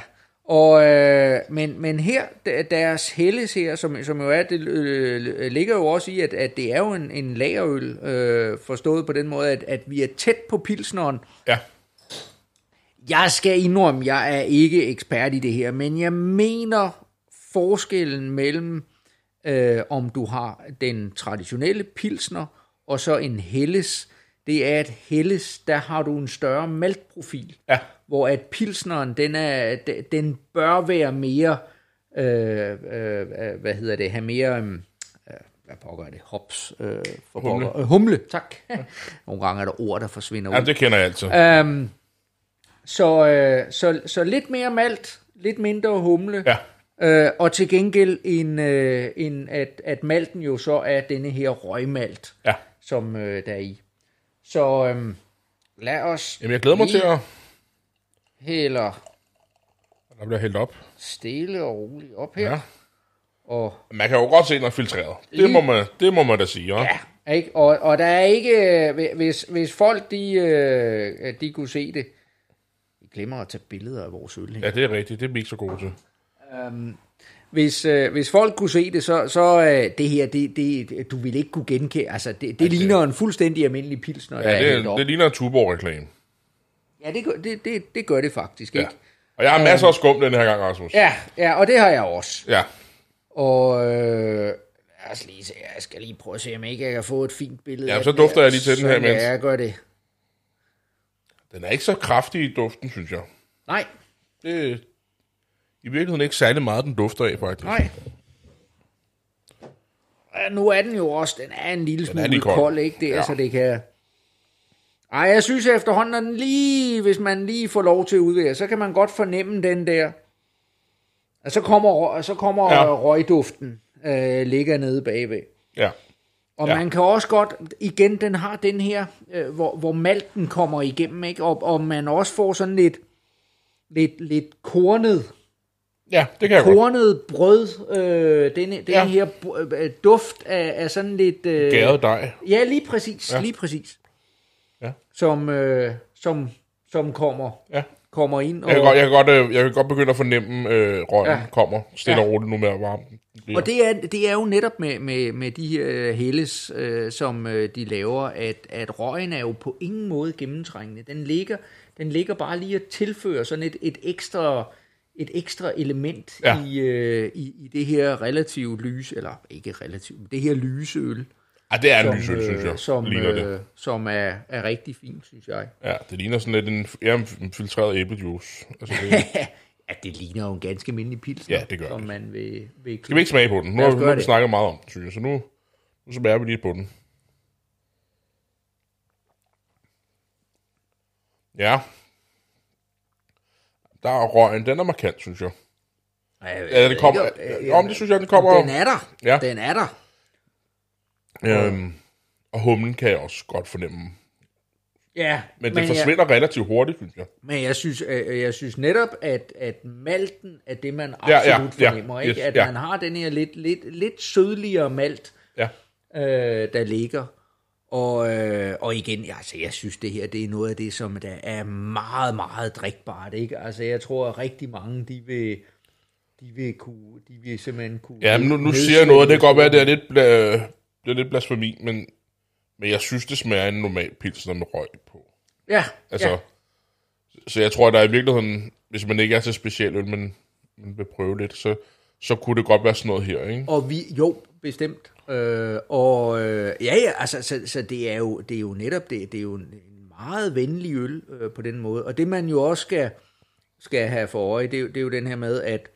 og, øh, men, men her, der- deres helles her, som, som jo er, det øh, ligger jo også i, at, at det er jo en, en lagerøl, øh, forstået på den måde, at, at vi er tæt på pilsneren. Ja, Jeg skal indrømme, jeg er ikke ekspert i det her, men jeg mener forskellen mellem, øh, om du har den traditionelle pilsner, og så en helles, det er, at helles, der har du en større maltprofil. Ja, hvor at pilsneren, den, er, de- den bør være mere, øh, øh, øh, hvad hedder det, have mere, øh, hvad pokker er det, hops, øh, for Humle. Pokker, øh, humle, tak. Nogle gange er der ord, der forsvinder ja ud. det kender jeg altid. Øhm, så, øh, så, så lidt mere malt, lidt mindre humle, Ja, øh, og til gengæld en, øh, en at, at malten jo så er denne her røgmalt, ja. som øh, der er i. Så øh, lad os Jamen, jeg glæder mig lige til at... hælder Der bliver hældt op. stille og roligt op her. Ja. Ja. Og Man kan jo godt se, det er filtreret. Det må man, det må man da sige, ja. ja, ikke? Og, og der er ikke, øh, hvis, hvis folk de, øh, de kunne se det, vi glemmer at tage billeder af vores øl her. Ja, det er rigtigt. Det er vi ikke så gode til. Hvis, øh, hvis folk kunne se det, så, så øh, det her, det, det, du vil ikke kunne genkende, altså det, det ligner en fuldstændig almindelig pilsner, der Ja, er det, det ligner en Tuborg-reklame. Ja, det gør det, det, det gør det faktisk, Ja. ikke? Og jeg har masser af skum den her gang, Rasmus. Ja, ja, og det har jeg også. Ja. Og øh, lad os lige se, jeg skal lige prøve at se, om ikke jeg kan få et fint billede. Ja, så dufter her. jeg lige til den her imens. Ja, jeg gør det. Den er ikke så kraftig i duften, synes jeg. Nej, Det er i virkeligheden ikke særlig meget, den dufter af, faktisk. nej. Ja, nu er den jo også, den er en lille smule kold. kold, ikke? Det, Ja. ja. altså, det kan... Ej, jeg synes efterhånden, at den lige, hvis man lige får lov til at udvære, så kan man godt fornemme den der. Og så kommer, røg- så kommer Ja. røgduften, øh, ligger nede bagved. Ja. Og Ja. man kan også godt, igen, den har den her, øh, hvor, hvor malten kommer igennem, ikke? Og, og man også får sådan lidt, lidt, lidt kornet, Ja, det kan jeg godt. kornet brød, øh, denne, den Ja. her øh, duft af, af sådan lidt... Øh, Gæret dej. Ja, lige præcis, ja. lige præcis. Ja. Som, øh, som, som kommer, Ja. kommer ind. Jeg kan, godt, jeg, kan godt, øh, jeg kan godt begynde at fornemme, øh, røgen ja. Kommer stille Ja. og roligt nu mere varm. den bliver. Og det er, det er jo netop med, med, med de her helles, øh, som øh, de laver, at, at røgen er jo på ingen måde gennemtrængende. Den ligger, den ligger bare lige at tilføre sådan et, et ekstra et ekstra element Ja. i, øh, i, i det her relativt lyse, eller ikke relativt, det her lyse øl, Ah, det er en som, lysøl, synes jeg. som, ligner det. øh, som er, er rigtig fint, synes jeg. Ja, det ligner sådan lidt en, ja, en filtreret æblejuice. Altså, det, Ja, det ligner jo en ganske almindelig pilsner, Ja, det gør som det. man vil, vil skal vi ikke smage på den? Nu har vi, nu vi det. snakket meget om den, synes jeg. Så nu, nu smager vi lige på den. Ja. Der er røgen, den er markant, synes jeg. Ja, det kommer, Ikke- om det synes jeg, den kommer. Den er der. Ja. Den er der. Øhm, og humlen kan jeg også godt fornemme. Ja, Men, det jeg, forsvinder relativt hurtigt, synes jeg. men jeg synes, øh, jeg synes netop, at, at malten er det, man Ja, absolut ja, ja, fornemmer. ikke? yes, at ja. man har den her lidt, lidt, lidt sødligere malt, Ja. øh, der ligger. Og, øh, og igen, altså, jeg synes, det her det er noget af det, som der er meget, meget drikbart. Ikke? Altså, jeg tror, at rigtig mange, de vil, de vil, kunne, de vil simpelthen kunne... Ja, men nu, nu siger jeg noget, og det kan godt være, det. det er lidt, bla, det er lidt blasfemi, men, men jeg synes, det smager en normal pilsner med røg på. Ja, Altså, ja. Så jeg tror, at der er i virkeligheden, hvis man ikke er så speciel, men man vil prøve lidt, så, så kunne det godt være sådan noget her, ikke? Og vi, jo, bestemt. Øh, og øh, ja, ja, altså, så, så det, er jo, det er jo netop det, det er jo en en meget venlig øl øh, på den måde. Og det man jo også skal, skal have for øje, det er, jo, det er jo den her med, at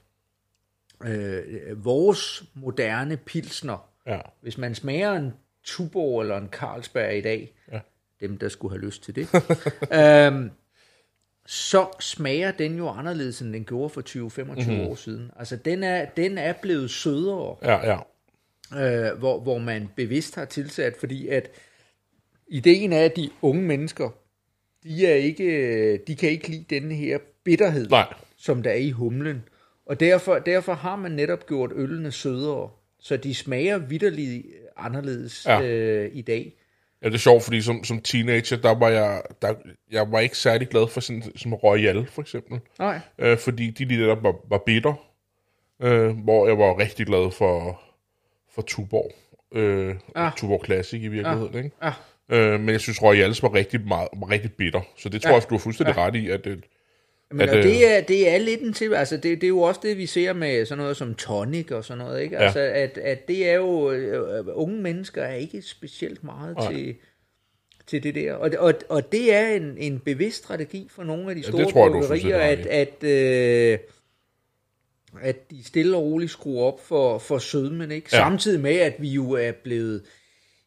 øh, vores moderne pilsner, Ja. hvis man smager en Tuborg eller en Carlsberg i dag, Ja. dem der skulle have lyst til det, øhm, så smager den jo anderledes, end den gjorde for 20-25 Mhm. mm-hmm. år siden. Altså, den er, den er blevet sødere, Ja, ja. øh, hvor, hvor man bevidst har tilsat, fordi at ideen er, at de unge mennesker, de, er ikke, de kan ikke lide den her bitterhed, Nej. som der er i humlen. Og derfor, derfor har man netop gjort ølene sødere, så de smager vidderligt anderledes Ja. ja. øh, i dag. Ja, det er sjovt, fordi som, som teenager, der var jeg, der, jeg var ikke særlig glad for sådan, som Royal, for eksempel. Nej. Øh, fordi de lige der var, var bitter. Øh, hvor jeg var rigtig glad for, for Tuborg. Øh, Ah. Tuborg Classic i virkeligheden, ikke? Ah. Øh, men jeg synes, Royals var rigtig, meget, var rigtig bitter. Så det tror Ja. jeg, du har fuldstændig ret i, at det, Men At, og øh, det, er, det er lidt en til, altså det, det er jo også det, vi ser med sådan noget som tonic og sådan noget, ikke? Ja. Altså at, at det er jo, øh, unge mennesker er ikke specielt meget Nej. til, til det der. Og, det- og, og det er en, en bevidst strategi for nogle af de det store har bryggerier, at, at, øh, at de stille og roligt skruer op for, for sødmen, ikke? Ja. Samtidig med, at vi jo er blevet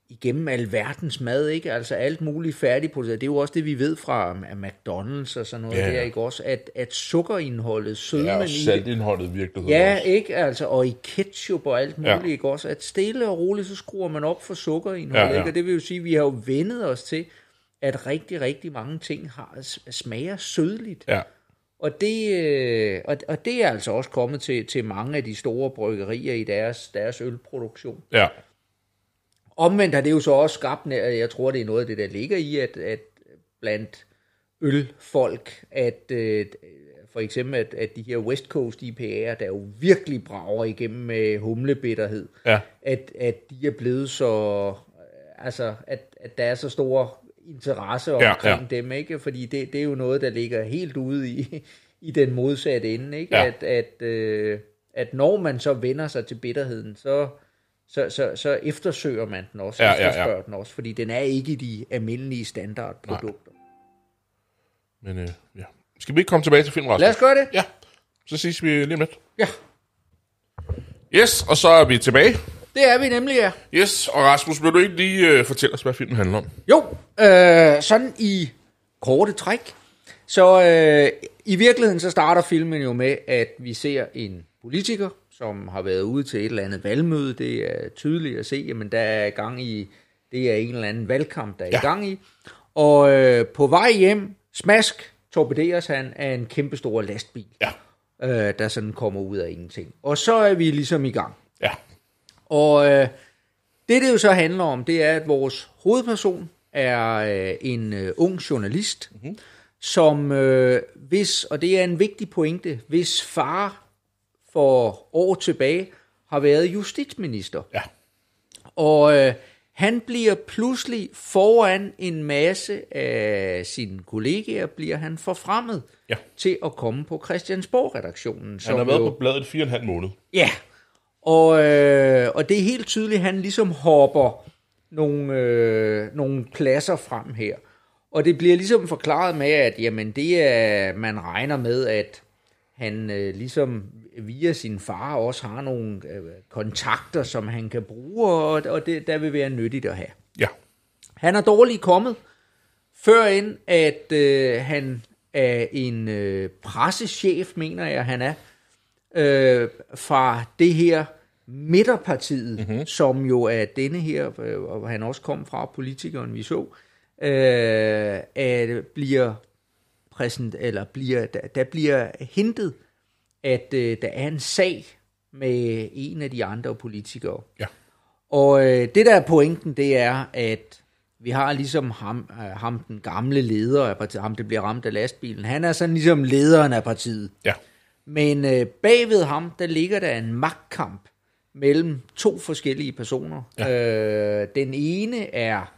igennem alverdens mad, ikke? Altså alt muligt færdigproduceret. Det er jo også det, vi ved fra um, McDonald's og sådan noget Ja, der, ikke også? At, at sukkerindholdet, sødmen ja, og saltindholdet i virkeligheden Ja, også. ikke? Altså, og i ketchup og alt muligt, Ja. ja. ikke også? At stille og roligt, så skruer man op for sukkerindholdet, Ja, ja. ikke? Og det vil jo sige, at vi har jo vendet os til, at rigtig, rigtig mange ting har, smager sødligt. Ja, Og det, øh, og, og det er altså også kommet til, til mange af de store bryggerier i deres, deres ølproduktion. ja, Omvendt har det jo så også skabt, jeg tror det er noget af det, der ligger i, at, at blandt ølfolk, at øh, for eksempel, at, at de her West Coast IPA'er, der jo virkelig brager igennem med humlebitterhed, ja, at, at de er blevet så, altså, at, at der er så stor interesse Ja, omkring dem, ikke? Fordi det, det er jo noget, der ligger helt ude i, i den modsatte ende, ikke? Ja. At, at, øh, at når man så vender sig til bitterheden, så, så, så, så eftersøger man den også, Ja, ja, ja, den også, fordi den er ikke i de almindelige standardprodukter. men øh, ja. Skal vi ikke komme tilbage til filmen, Rasmus? Lad os gøre det. Ja, så ses vi lige om lidt. Ja, Yes, og så er vi tilbage. det er vi nemlig, ja. Yes, og Rasmus, vil du ikke lige øh, fortælle os, hvad filmen handler om? Jo, øh, sådan i korte træk. Så øh, i virkeligheden så starter filmen jo med, at vi ser en politiker, som har været ude til et eller andet valgmøde. Det er tydeligt at se, jamen der er gang i, det er en eller anden valgkamp, der er ja. I gang i. Og øh, på vej hjem, smask, torpederes han af en kæmpestor lastbil, Ja, øh, der sådan kommer ud af ingenting. Og så er vi ligesom i gang. ja, Og øh, det, det jo så handler om, det er, at vores hovedperson er øh, en øh, ung journalist, mm-hmm. som øh, hvis, og det er en vigtig pointe, hvis far for år tilbage har været justitsminister. ja, Og øh, han bliver pludselig foran en masse af sine kollegaer, bliver han forfremmet ja. til at komme på Christiansborg-redaktionen. Han har været jo- på bladet fire og en halv måned. Ja, og, øh, og det er helt tydeligt, at han ligesom hopper nogle, øh, nogle pladser frem her. Og det bliver ligesom forklaret med, at jamen, det er, man regner med, at han øh, ligesom via sin far også har nogle øh, kontakter, som han kan bruge, og, og det, der vil være nyttigt at have. Ja, Han er dårligt kommet, før end at øh, han er en øh, pressechef, mener jeg, han er, øh, fra det her midterpartiet, mm-hmm. som jo er denne her, øh, og han også kom fra, politikeren vi så, øh, at bliver præsent, eller bliver, der, der bliver hintet, at øh, der er en sag med en af de andre politikere. ja, Og øh, det der er pointen, det er, at vi har ligesom ham, øh, ham den gamle leder af partiet, ham det bliver ramt af lastbilen. Han er sådan ligesom lederen af partiet. ja, Men øh, bagved ham, der ligger der en magtkamp mellem to forskellige personer. Ja. Øh, den ene er,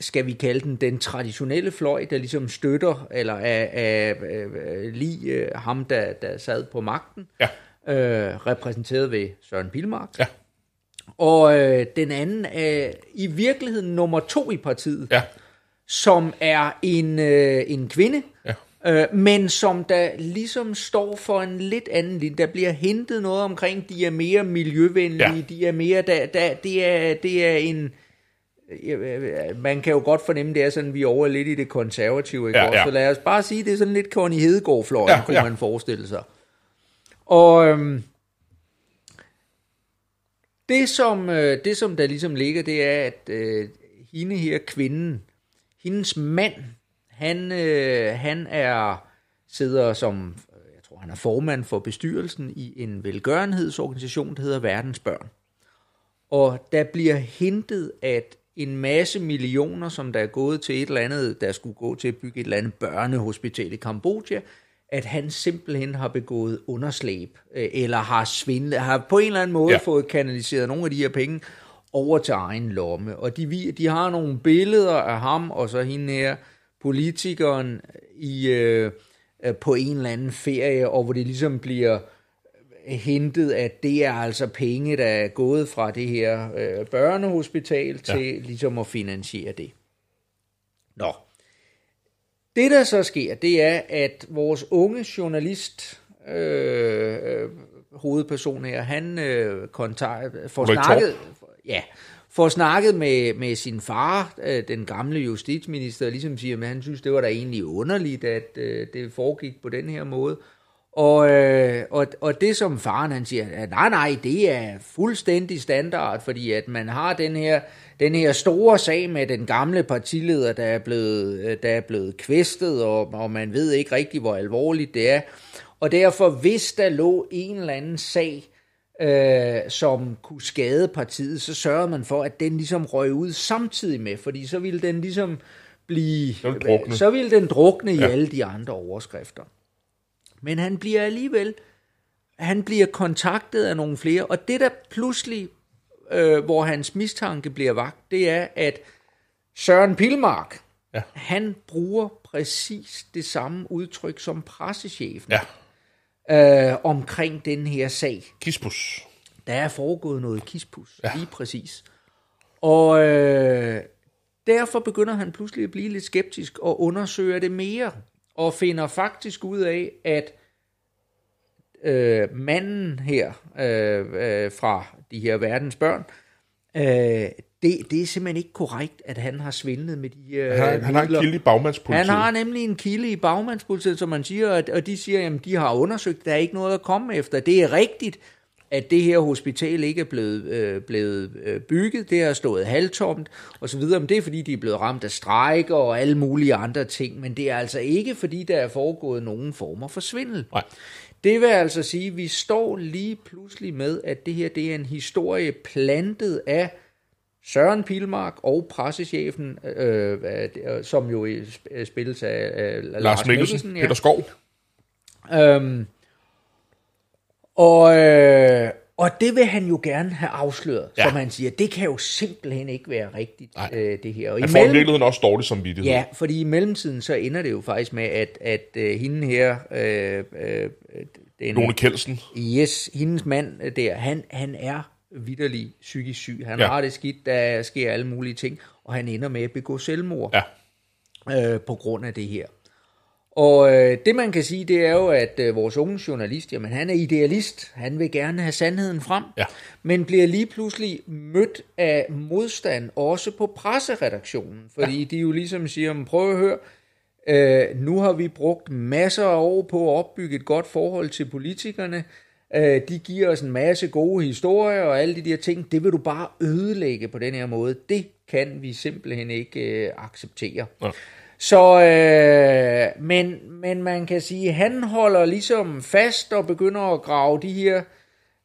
skal vi kalde den, den traditionelle fløj, der ligesom støtter, eller er, er, er lige øh, ham, der, der sad på magten, ja, øh, repræsenteret ved Søren Pilmark. Ja. Og øh, den anden er i virkeligheden nummer to i partiet, ja, som er en, øh, en kvinde, ja, øh, men som der ligesom står for en lidt anden linje. Der bliver hentet noget omkring, de er mere miljøvenlige, Ja. de er mere, der, der, det, er, det er en, man kan jo godt fornemme, det er sådan, vi er over lidt i det konservative, ikke? Ja, ja. Så lad os bare sige, det er sådan lidt Connie Hedegaard-fløjen, Ja, kunne ja. man forestille sig. Og øhm, det, som, øh, det, som der ligesom ligger, det er, at øh, hende her, kvinden, hendes mand, han, øh, han er sidder som, jeg tror han er formand for bestyrelsen i en velgørenhedsorganisation, der hedder Verdens Børn. Og der bliver hintet, at en masse millioner, som der er gået til et eller andet, der skulle gå til at bygge et eller andet børnehospital i Kambodja, at han simpelthen har begået underslæb, øh, eller har svindlet, har på en eller anden måde Ja. fået kanaliseret nogle af de her penge over til egen lomme. Og de, de har nogle billeder af ham, og så hende her, politikeren, i, øh, øh, på en eller anden ferie, og hvor det ligesom bliver hentet, at det er altså penge, der er gået fra det her øh, børnehospital til ja. ligesom at finansiere det. Nå. Det, der så sker, det er, at vores unge journalist, øh, øh, hovedperson her, han øh, kontakt, får Ulrik Torp. snakket, ja, får snakket med, med sin far, øh, den gamle justitsminister, og ligesom siger, at han synes, det var da egentlig underligt, at øh, det foregik på den her måde. Og, øh, og, og det som faren han siger, at nej, nej, det er fuldstændig standard, fordi at man har den her, den her store sag med den gamle partileder, der er blevet, øh, der er blevet kvæstet, og, og man ved ikke rigtig, hvor alvorligt det er. Og derfor, hvis der lå en eller anden sag, øh, som kunne skade partiet, så sørgede man for, at den ligesom røg ud samtidig med, fordi så ville den ligesom blive... Den ville drukne. Så ville den drukne ja. Ja. i alle de andre overskrifter. Men han bliver alligevel, han bliver kontaktet af nogle flere, og det der pludselig, øh, hvor hans mistanke bliver vagt, det er, at Søren Pilmark, Ja. han bruger præcis det samme udtryk som pressechefen Ja. øh, omkring den her sag. Kispus. Der er foregået noget kispus, ja. lige præcis. Og øh, derfor begynder han pludselig at blive lidt skeptisk og undersøger det mere, og finder faktisk ud af, at øh, manden her øh, øh, fra de her verdens børn, øh, det, det er simpelthen ikke korrekt, at han har svindlet med de her Han, han har en kilde i bagmandspolitiet. Han har nemlig en kilde i bagmandspolitiet, som man siger, og- og de siger, at de har undersøgt, der er ikke noget at komme efter. Det er rigtigt, at det her hospital ikke er blevet, øh, blevet øh, bygget, det har stået halvtomt og så videre, men det er fordi, de er blevet ramt af strejker og alle mulige andre ting, men det er altså ikke fordi, der er foregået nogen former for svindel. Nej. Det vil altså sige, at vi står lige pludselig med, at det her det er en historie plantet af Søren Pilmark og pressechefen, øh, som jo spilles af øh, Lars, Lars Mikkelsen, Peter Skov. Øhm, og, øh, og det vil han jo gerne have afsløret, ja. Som han siger. Det kan jo simpelthen ikke være rigtigt, Nej. øh, det her. Og Han får i virkeligheden også dårlig samvittighed. Ja, fordi i mellemtiden så ender det jo faktisk med, at, at øh, hende her, øh, øh, den, Lone Kelsen. yes, hendes mand øh, der, han, han er vidderlig psykisk syg. Han ja. har det skidt, der sker alle mulige ting, og han ender med at begå selvmord Ja. øh, på grund af det her. Og øh, det man kan sige, det er jo, at øh, vores unge journalist, jamen han er idealist, han vil gerne have sandheden frem, Ja. men bliver lige pludselig mødt af modstand, også på presseredaktionen, fordi ja. de jo ligesom siger, "Men prøv at høre, øh, nu har vi brugt masser af år på at opbygge et godt forhold til politikerne, øh, de giver os en masse gode historier og alle de der ting, det vil du bare ødelægge på den her måde, det kan vi simpelthen ikke øh, acceptere. Ja. Så, øh, men, men man kan sige, at han holder ligesom fast og begynder at grave de her,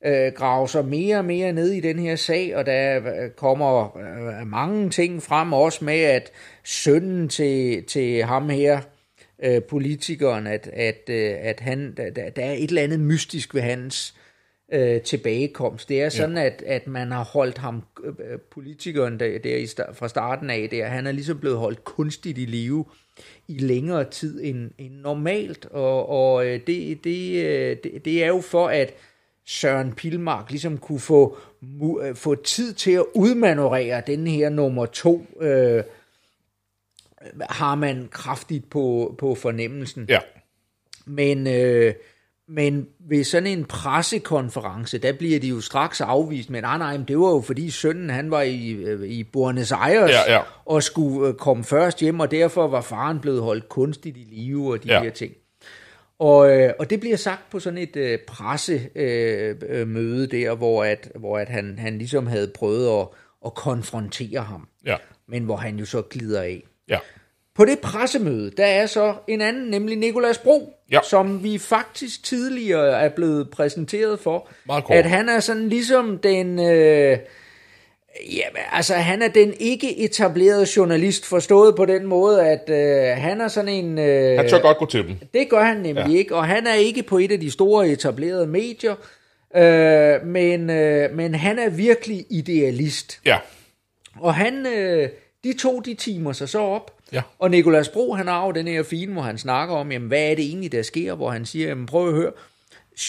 øh, grave sig mere og mere ned i den her sag, og der øh, kommer øh, mange ting frem, også med, at sønnen til, til ham her, øh, politikeren, at, at, øh, at han, der, der der er et eller andet mystisk ved hans øh, tilbagekomst. Det er sådan, ja. at, at man har holdt ham, øh, politikeren der, der i, fra starten af, der, han er ligesom blevet holdt kunstigt i live i længere tid end, end normalt, og, og øh, det, det, øh, det, det er jo for, at Søren Pilmark ligesom kunne få, mu- øh, få tid til at udmanøvrere den her nummer to øh, har man kraftigt på, på fornemmelsen. Ja. Men, øh, men ved sådan en pressekonference, der bliver de jo straks afvist. Men nej, nej, men det var jo fordi sønnen han var i, øh, i Buenos Aires Ja, ja. og skulle øh, komme først hjem, og derfor var faren blevet holdt kunstigt i live og de Ja. her ting. Og, øh, og det bliver sagt på sådan et øh, pressemøde øh, møde der, hvor, at, hvor at han, han ligesom havde prøvet at, at konfrontere ham, Ja. men hvor han jo så glider af. Ja. På det pressemøde, der er så en anden, nemlig Nikolas Bro, Ja. som vi faktisk tidligere er blevet præsenteret for. At han er sådan ligesom den... Øh, ja, altså han er den ikke etablerede journalist, forstået på den måde, at øh, han er sådan en... Øh, Han tør godt gå til dem. det gør han nemlig ja. ikke, og han er ikke på et af de store etablerede medier, øh, men, øh, men han er virkelig idealist. Ja. Og han, øh, de to, de timer sig så op. Ja. Og Nikolas Bro, han har jo den her fine, hvor han snakker om, jamen, hvad er det egentlig, der sker? Hvor han siger, jamen, prøv at høre,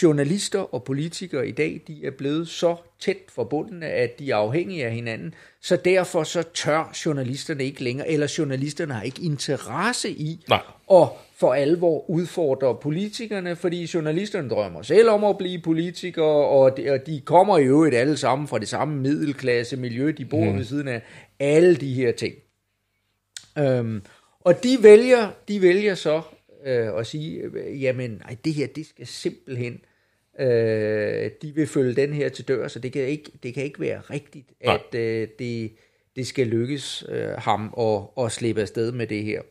journalister og politikere i dag, de er blevet så tæt forbundne, at de er afhængige af hinanden. Så derfor så tør journalisterne ikke længere, eller journalisterne har ikke interesse i Nej. at for alvor udfordre politikerne, fordi journalisterne drømmer selv om at blive politikere, og de, og de kommer i øvrigt alle sammen fra det samme middelklasse miljø, de bor mm. ved siden af alle de her ting. Øhm, og de vælger, de vælger så øh, at sige, øh, jamen, ej, det her, det skal simpelthen, øh, de vil følge den her til dør, så det kan ikke, det kan ikke være rigtigt, Nej. at øh, det, det skal lykkes øh, ham at, at slippe afsted med det her.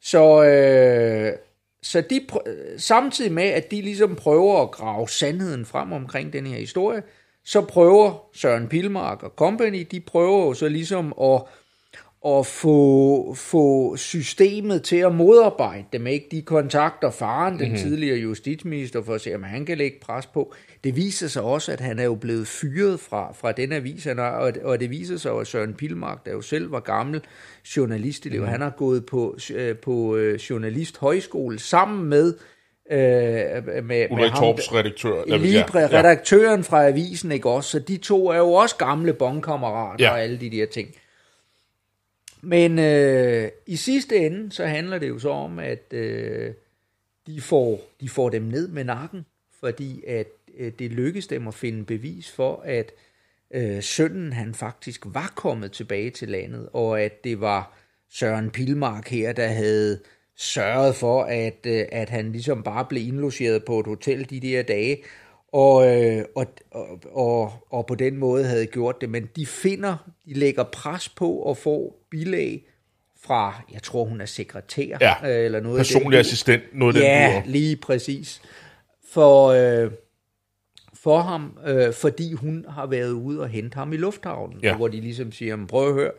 Så, øh, så de pr- samtidig med, at de ligesom prøver at grave sandheden frem omkring den her historie, så prøver Søren Pilmark og company, de prøver jo så ligesom at, at få, få systemet til at modarbejde dem. Ikke? De kontakter faren, den mm-hmm. tidligere justitsminister, for at se, om han kan lægge pres på. Det viser sig også, at han er jo blevet fyret fra, fra den avis, han er, og, og det viser sig, at Søren Pilmark, der jo selv var gammel journalistelev, mm. han har gået på, øh, på øh, journalisthøjskole sammen med øh, med, med Ulrik ham, Torps redaktør. Lige ja, ja. redaktøren fra avisen, ikke også? Så de to er jo også gamle bondkammerater Ja. og alle de der ting. Men øh, i sidste ende, så handler det jo så om, at øh, de, får, de får dem ned med nakken, fordi at øh, det lykkes dem at finde bevis for, at øh, sønnen han faktisk var kommet tilbage til landet, og at det var Søren Pilmark her, der havde sørget for, at, øh, at han ligesom bare blev indlogeret på et hotel de der dage, og, øh, og, og, og, og på den måde havde gjort det. Men de finder, de lægger pres på at få bilag fra, jeg tror hun er sekretær, Ja. øh, eller noget af den Personlig dur. assistent, noget af den Ja, lige præcis. For, øh, for ham, øh, fordi hun har været ude og hente ham i lufthavnen, Ja. ja. hvor de ligesom siger, "Men prøv at høre,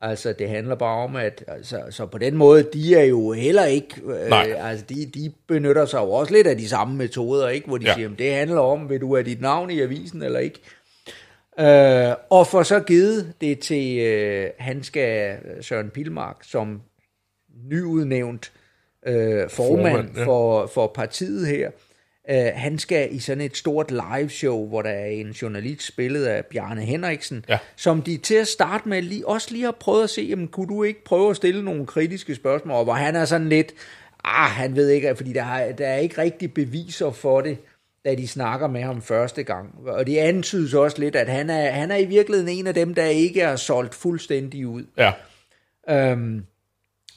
altså det handler bare om, at altså, så på den måde, de er jo heller ikke, Nej. øh, altså de, de benytter sig jo også lidt af de samme metoder, ikke? hvor de Ja. siger, "Men det handler om, vil du have dit navn i avisen eller ikke? Øh, og for så givet det til, øh, han skal, Søren Pilmark, som nyudnævnt øh, formand, Formand, ja. for, for partiet her, øh, han skal i sådan et stort live show, hvor der er en journalist spillet af Bjarne Henriksen, Ja. som de til at starte med lige, også lige har prøvet at se, jamen, kunne du ikke prøve at stille nogle kritiske spørgsmål, og hvor han er sådan lidt, ah, han ved ikke, fordi der, har, der er ikke rigtig beviser for det, da de snakker med ham første gang. Og det antydes også lidt, at han er, han er i virkeligheden en af dem, der ikke er solgt fuldstændig ud. Ja. Øhm,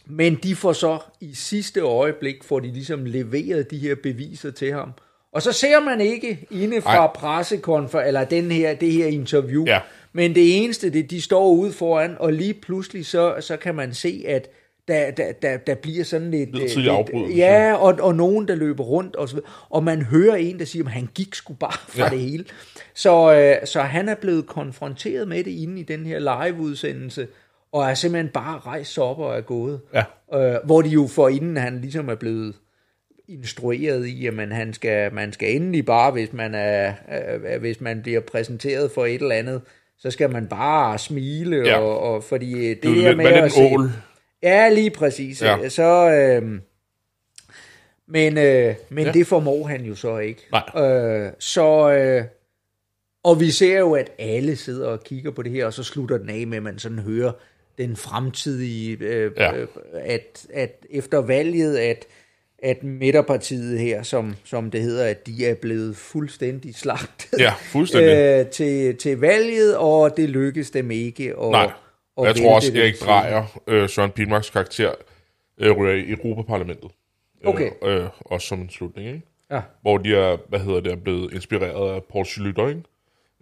men de får så i sidste øjeblik, får de ligesom leveret de her beviser til ham. Og så ser man ikke inde fra pressekonfer eller den her, det her interview. Ja. Men det eneste, det, de står ude foran, og lige pludselig så, så kan man se, at der, der, der, der bliver sådan lidt... Lidt- afbrydelse. Ja, og, og nogen, der løber rundt, og, så, videre. og man hører en, der siger, at han gik sgu bare fra ja. det hele. Så, øh, så han er blevet konfronteret med det inde i den her live-udsendelse, og er simpelthen bare rejst sig op og er gået. Ja. Øh, hvor de jo for inden han ligesom er blevet instrueret i, at man, han skal, man skal endelig bare, hvis man, er, øh, hvis man bliver præsenteret for et eller andet, så skal man bare smile, Ja. og, og fordi det, Det er med at se, ål? Ja, lige præcis. Ja. Så, øh, men øh, men ja. det formår han jo så ikke. Nej. Øh, så, øh, og vi ser jo, at alle sidder og kigger på det her, og så slutter den af med, at man sådan hører den fremtidige, øh, Ja. øh, at, at efter valget, at, at midterpartiet her, som, som det hedder, at de er blevet fuldstændig slagtet Ja, fuldstændig. øh, til, til valget, og det lykkes dem ikke. Og, Nej, og jeg tror også, vælte Erik. Drejer, øh, Søren Pilmarks karakter, øh, ryger i Europaparlamentet. Okay. Øh, øh, også som en slutning, ikke? Ja. Hvor de er, hvad hedder det, er blevet inspireret af Poul Schlüter, ikke?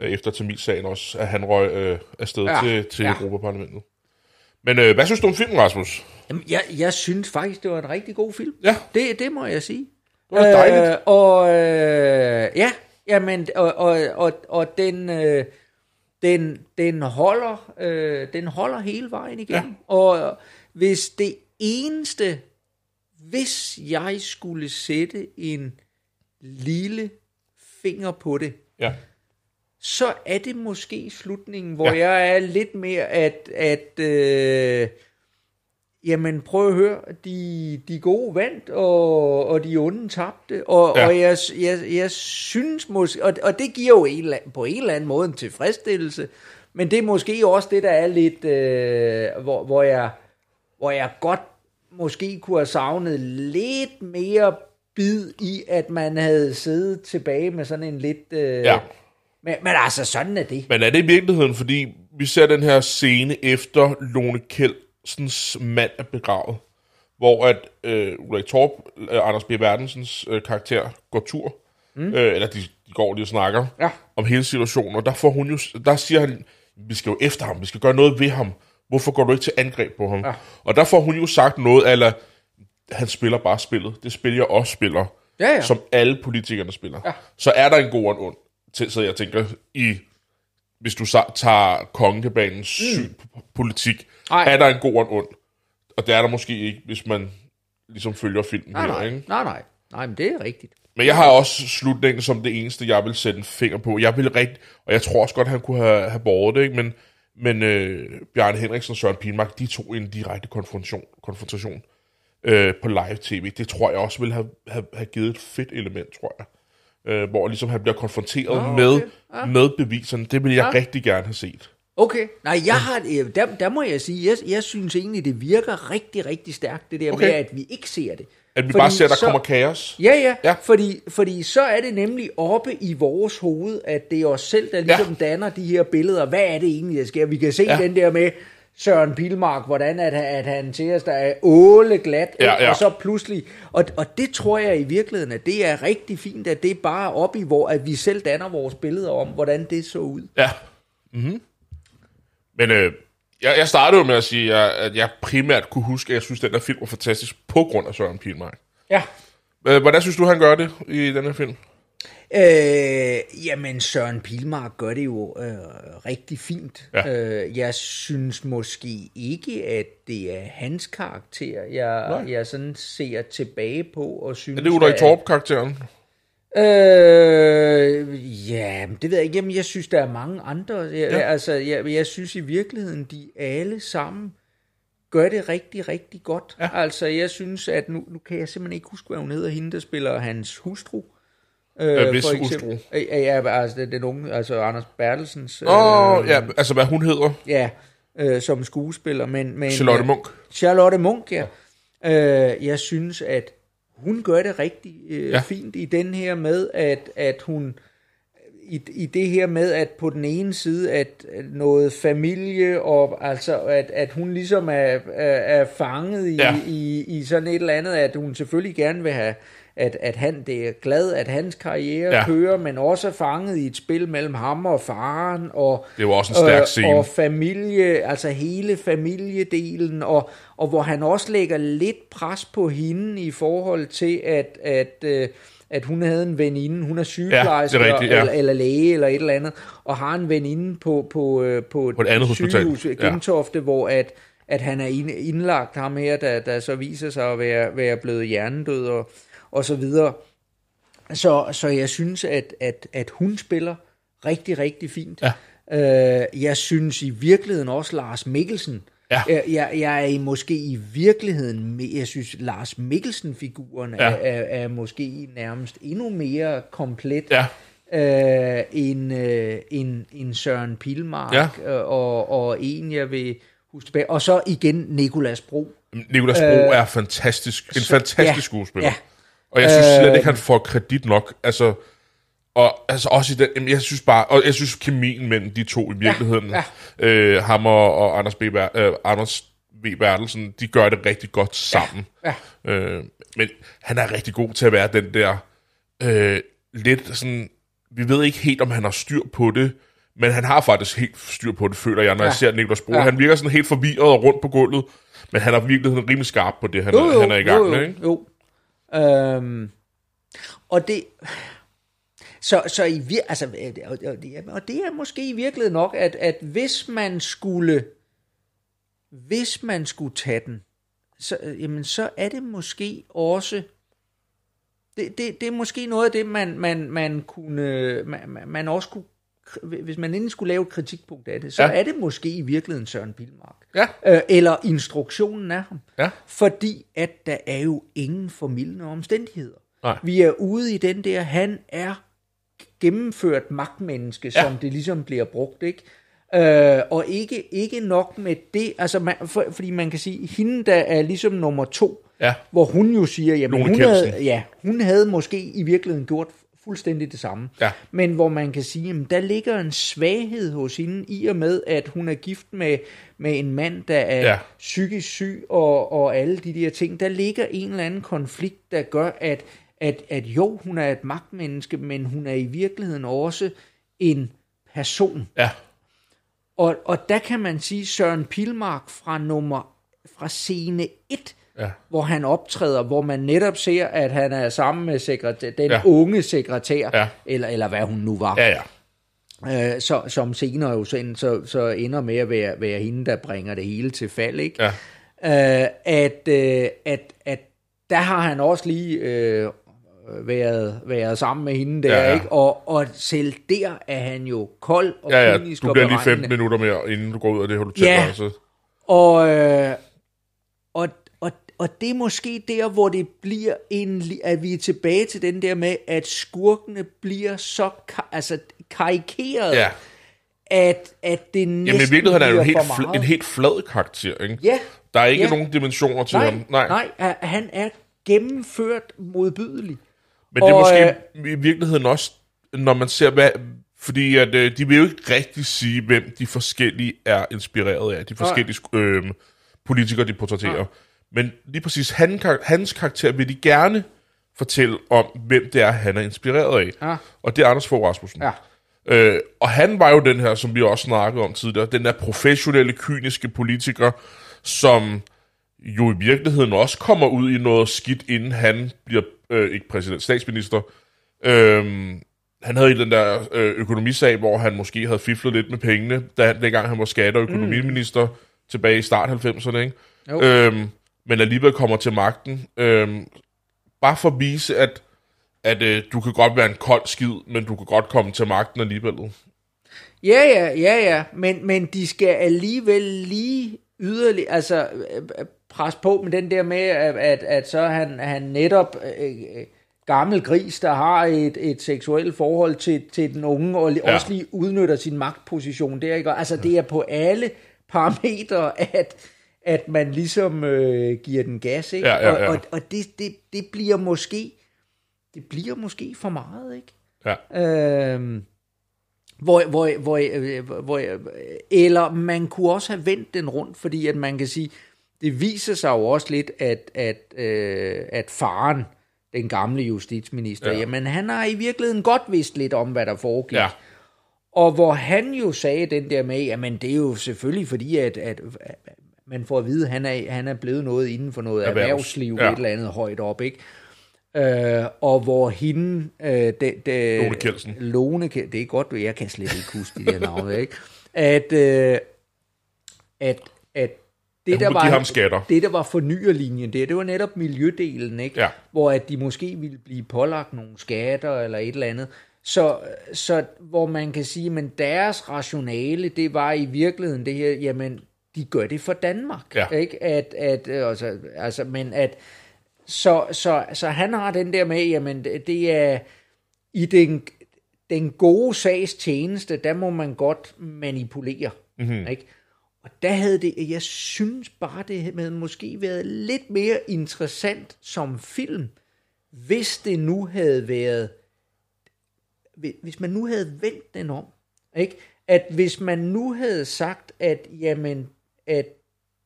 Øh, Efter Tamilsagen også, at han røg øh, afsted Ja, til, til ja. Europaparlamentet. Men øh, hvad synes du om filmen, Rasmus? Jamen, jeg, jeg synes faktisk, det var en rigtig god film. Ja. Det, det må jeg sige. Det var dejligt. Øh, og øh, ja, jamen, og, og, og, og den, øh, den, den, holder, øh, den holder hele vejen igennem. Ja. Og hvis det eneste, hvis jeg skulle sætte en lille finger på det, Ja. Så er det måske slutningen, hvor Ja. jeg er lidt mere at, at øh, jamen prøv at høre, de, de gode vandt, og, og de onde tabte, og, Ja. ja. og jeg, jeg, jeg synes måske, og, og det giver jo en, eller anden- på en eller anden måde en tilfredsstillelse, men det er måske også det, der er lidt, øh, hvor, hvor, jeg, hvor jeg godt måske kunne have savnet lidt mere bid i, at man havde siddet tilbage med sådan en lidt... Øh, Ja. Men, men altså, sådan er det. Men er det i virkeligheden, fordi vi ser den her scene efter Lone Keldsens mand er begravet, hvor at øh, Ulrik Torp, øh, Anders B. Verdensens øh, karakter, går tur, mm. øh, eller de, de går lige og snakker Ja. om hele situationen, og der, får hun jo, der siger han, vi skal jo efter ham, vi skal gøre noget ved ham, hvorfor går du ikke til angreb på ham? Ja. Og der får hun jo sagt noget, eller han spiller bare spillet, det spiller jeg også spiller, Ja, ja. som alle politikerne spiller. Ja. Så er der en god og en ond, til, så jeg tænker, i hvis du så tager kongebanens mm. syn på politik, Ej. er der en god og en ond. Og det er der måske ikke, hvis man ligesom følger filmen Nej, her, nej, ikke? nej, nej. Nej, men det er rigtigt. Men jeg har også slutningen som det eneste, jeg vil sætte en finger på. Jeg vil rigtig, og jeg tror også godt, han kunne have, have båret det, ikke? men, men øh, Bjarne Henriksen og Søren Pilmark, de tog en direkte konfrontation, konfrontation øh, på live-tv. Det tror jeg også ville have, have, have givet et fedt element, tror jeg. Øh, hvor ligesom han bliver konfronteret Ah, med, okay. med beviserne. Det vil jeg Ah. rigtig gerne have set. Okay. Nej, jeg har, øh, der, der må jeg sige, jeg, jeg synes egentlig, det virker rigtig, rigtig stærkt, det der Okay. med, at vi ikke ser det. At vi Fordi bare ser, at der så- kommer kaos. Ja, ja, Ja. ja. Fordi, fordi så er det nemlig oppe i vores hoved, at det er os selv, der ligesom ja. danner de her billeder. Hvad er det egentlig, der sker? Vi kan se Ja. ja. den der med Søren Pilmark, hvordan at, at han til os, der er åle glat, Ja, ja. og så pludselig, og, og det tror jeg i virkeligheden, at det er rigtig fint, at det er bare oppe i, hvor at vi selv danner vores billeder om, hvordan det så ud. Ja. Mm-hmm. Men øh, jeg, jeg startede jo med at sige, at, at jeg primært kunne huske, at jeg synes, at den der film var fantastisk på grund af Søren Pilmark. Ja. Øh, Hvordan synes du, han gør det i den her film? Øh, jamen, Søren Pilmark gør det jo øh, rigtig fint. Ja. Øh, jeg synes måske ikke, at det er hans karakter, jeg, jeg sådan ser tilbage på og synes... Er det Ulrik Torp-karakteren? Øh, ja, det ved jeg ikke. Jamen, jeg synes, der er mange andre. Jeg, ja. Altså, jeg, jeg synes i virkeligheden, de alle sammen gør det rigtig, rigtig godt. Ja. Altså, jeg synes, at nu, nu kan jeg simpelthen ikke huske, hvad hun hedder, hende, der spiller hans hustru. Øh, hvis for hustru? Øh, Ja, ja, altså den, den unge, altså Anders Bertelsens. Åh, øh, ja, altså hvad hun hedder. ja øh, som skuespiller. Men, men, Charlotte Munch. Charlotte Munk, ja. Øh, jeg synes, at hun gør det rigtig øh, Ja. ja. fint i den her med, at, at hun i, i det her med, at på den ene side, at noget familie, og altså, at, at hun ligesom er, er, er fanget i, Ja. ja. i, i sådan et eller andet, at hun selvfølgelig gerne vil have, at, at han det er glad, at hans karriere Ja. ja. kører, men også er fanget i et spil mellem ham og faren, og, Det var også en stærk scene. og familie, altså hele familiedelen, og, og hvor han også lægger lidt pres på hende i forhold til, at, at, øh, at hun havde en veninde, hun er sygeplejerske, Ja, er rigtigt, ja. eller, eller læge, eller et eller andet, og har en veninde på, på, øh, på, På et andet sygehus, Ja. Gentofte, hvor at, at han er ind- indlagt ham her, der, der så viser sig at være, være blevet hjernedød, og, og så videre. Så, så jeg synes, at, at, at hun spiller rigtig, rigtig fint. Ja. Øh, jeg synes i virkeligheden også Lars Mikkelsen. Ja. Jeg, jeg, jeg er i- måske i virkeligheden, jeg synes Lars Mikkelsen-figuren Ja. er, er, er måske nærmest endnu mere komplet Ja, øh, end, øh, end, end Søren Pilmark, Ja. øh, og, og en jeg vil huske tilbage. Og så igen Nikolas Bro. Nikolas Bro øh, er fantastisk, en fantastisk ja, ja, skuespiller. ja. Og jeg synes slet ikke, han får kredit nok. Altså, og altså også i den, jamen, jeg synes bare, og jeg synes kemien mellem de to i virkeligheden, ja. Øh, ham og, og Anders, B. Ber, øh, Anders V. Bertelsen, de gør det rigtig godt sammen. Ja, Øh, men han er rigtig god til at være den der øh, lidt sådan, vi ved ikke helt, om han har styr på det, men han har faktisk helt styr på det, føler jeg, når ja. jeg ser Niklas Bro. Ja. Ja. Han virker sådan helt forvirret og rundt på gulvet, men han er virkelig rimelig skarp på det, han, jo, jo, han er i gang jo, jo, med. Ikke? Jo. Øhm, og det... Så, så i vir, altså, og, det- og det er måske i virkeligheden nok, at, at hvis man skulle, hvis man skulle tage den, så, øh, jamen, så er det måske også, det, det, det er måske noget af det, man, man, man kunne, øh, man, man- man også kunne, hvis man endelig skulle lave et kritikpunkt af det, så ja. Er det måske i virkeligheden Søren Pilmark. Ja. Øh, eller instruktionen af ham. Ja. Fordi at der er jo ingen formidlende omstændigheder. Nej. Vi er ude i den der, han er gennemført magtmenneske, Ja. som det ligesom bliver brugt, ikke? Øh, og ikke, ikke nok med det, altså man, for, fordi man kan sige, hende der er ligesom nummer to, Ja. hvor hun jo siger, jamen Lone hun havde, ja, hun havde måske i virkeligheden gjort fuldstændig det samme. Ja. Men hvor man kan sige, at der ligger en svaghed hos hende, i og med, at hun er gift med, med en mand, der er ja. Psykisk syg, og, og alle de der ting. Der ligger en eller anden konflikt, der gør, at, at, at jo, hun er et magtmenneske, men hun er i virkeligheden også en person. Ja. Og, og der kan man sige, Søren Pilmark fra nummer fra scene 1, Ja. hvor han optræder, hvor man netop ser, at han er sammen med sekretær, den ja. Unge sekretær, Ja. eller, eller hvad hun nu var, Ja, ja. øh, så, som senere jo så, så, så ender med at være, være hende, der bringer det hele til fald, ikke? Ja. Øh, at, øh, at, at der har han også lige øh, været, været sammen med hende der, Ja, ja. ikke? Og, og selv der er han jo kold og Ja, ja, du bliver lige beregnende. 15 minutter mere, inden du går ud af det hotel. Ja. Altså. Og, øh, og, og, og det er måske der, hvor det bliver en, at vi er tilbage til den der med, at skurkene bliver så altså, karikeret, Ja. at, at det næsten Jamen i virkeligheden er han jo en helt, fl- en helt flad karakter, ikke? Ja. Der er ikke Ja. nogen dimensioner til nej, ham. Nej. nej, han er gennemført modbydelig. Men det er Og, måske i virkeligheden også, når man ser, hvad... Fordi at, øh, de vil jo ikke rigtig sige, hvem de forskellige er inspireret af. De forskellige øh, politikere, de portrætterer. Nej. Men lige præcis han, hans karakter vil de gerne fortælle om, hvem det er, han er inspireret af. Ja. Og det er Anders Fogh Rasmussen. Ja. Øh, og han var jo den her, som vi også snakkede om tidligere, den der professionelle, kyniske politiker, som jo i virkeligheden også kommer ud i noget skidt, inden han bliver, øh, ikke præsident, statsminister. Øhm, han havde i den der øh, økonomisag, hvor han måske havde fiflet lidt med pengene, da, dengang han var skatte- og økonomiminister mm. Tilbage i start 90'erne, ikke? Jo. Øhm, men alligevel kommer til magten. Øhm, bare for at vise, at, at øh, du kan godt være en kold skid, men du kan godt komme til magten alligevel. Ja, ja, ja, ja, men, men de skal alligevel lige yderligere, altså øh, pres på med den der med, at, at, at så han, han netop øh, øh, gammel gris, der har et, et seksuelt forhold til, til den unge, og ja. Ja. også lige udnytter sin magtposition der, ikke? Og Altså det er på alle parametre, at, at man ligesom øh, giver den gas, ikke? Ja, ja, ja. Og, og, og det, det, det bliver måske, det bliver måske for meget, ikke? Ja. Øhm, hvor, hvor, hvor, øh, hvor, eller man kunne også have vendt den rundt, fordi at man kan sige, det viser sig jo også lidt, at, at, øh, at faren, den gamle justitsminister. Ja. jamen han har i virkeligheden godt vidst lidt om, hvad der foregik. Ja. Og hvor han jo sagde den der med, jamen det er jo selvfølgelig fordi, at, at, at man får at vide, at han er, han er blevet noget inden for noget Erhvervs. erhvervsliv, Ja. et eller andet højt op, ikke? Øh, og hvor hende... Øh, det, det, Lone Kjeldsen. Lone Kjeld- det er godt, jeg kan slet ikke huske de der navne, ikke? At, øh, at, at det, der var, ham skatter. det, der var fornyerlinjen der, det var netop miljødelen, ikke? Ja. Hvor at de måske ville blive pålagt nogle skatter eller et eller andet. Så, så hvor man kan sige, men deres rationale, det var i virkeligheden det her, jamen, de gør det for Danmark. Ja. Ikke? At, at, øh, altså, altså, men at, så, så, så han har den der med, jamen, det- er i den, den gode sags tjeneste, der må man godt manipulere. Mhm. Mm-hmm. Ikke? Og der havde det, jeg synes bare, det havde måske været lidt mere interessant som film, hvis det nu havde været, hvis man nu havde vendt den om, ikke? At hvis man nu havde sagt, at jamen, at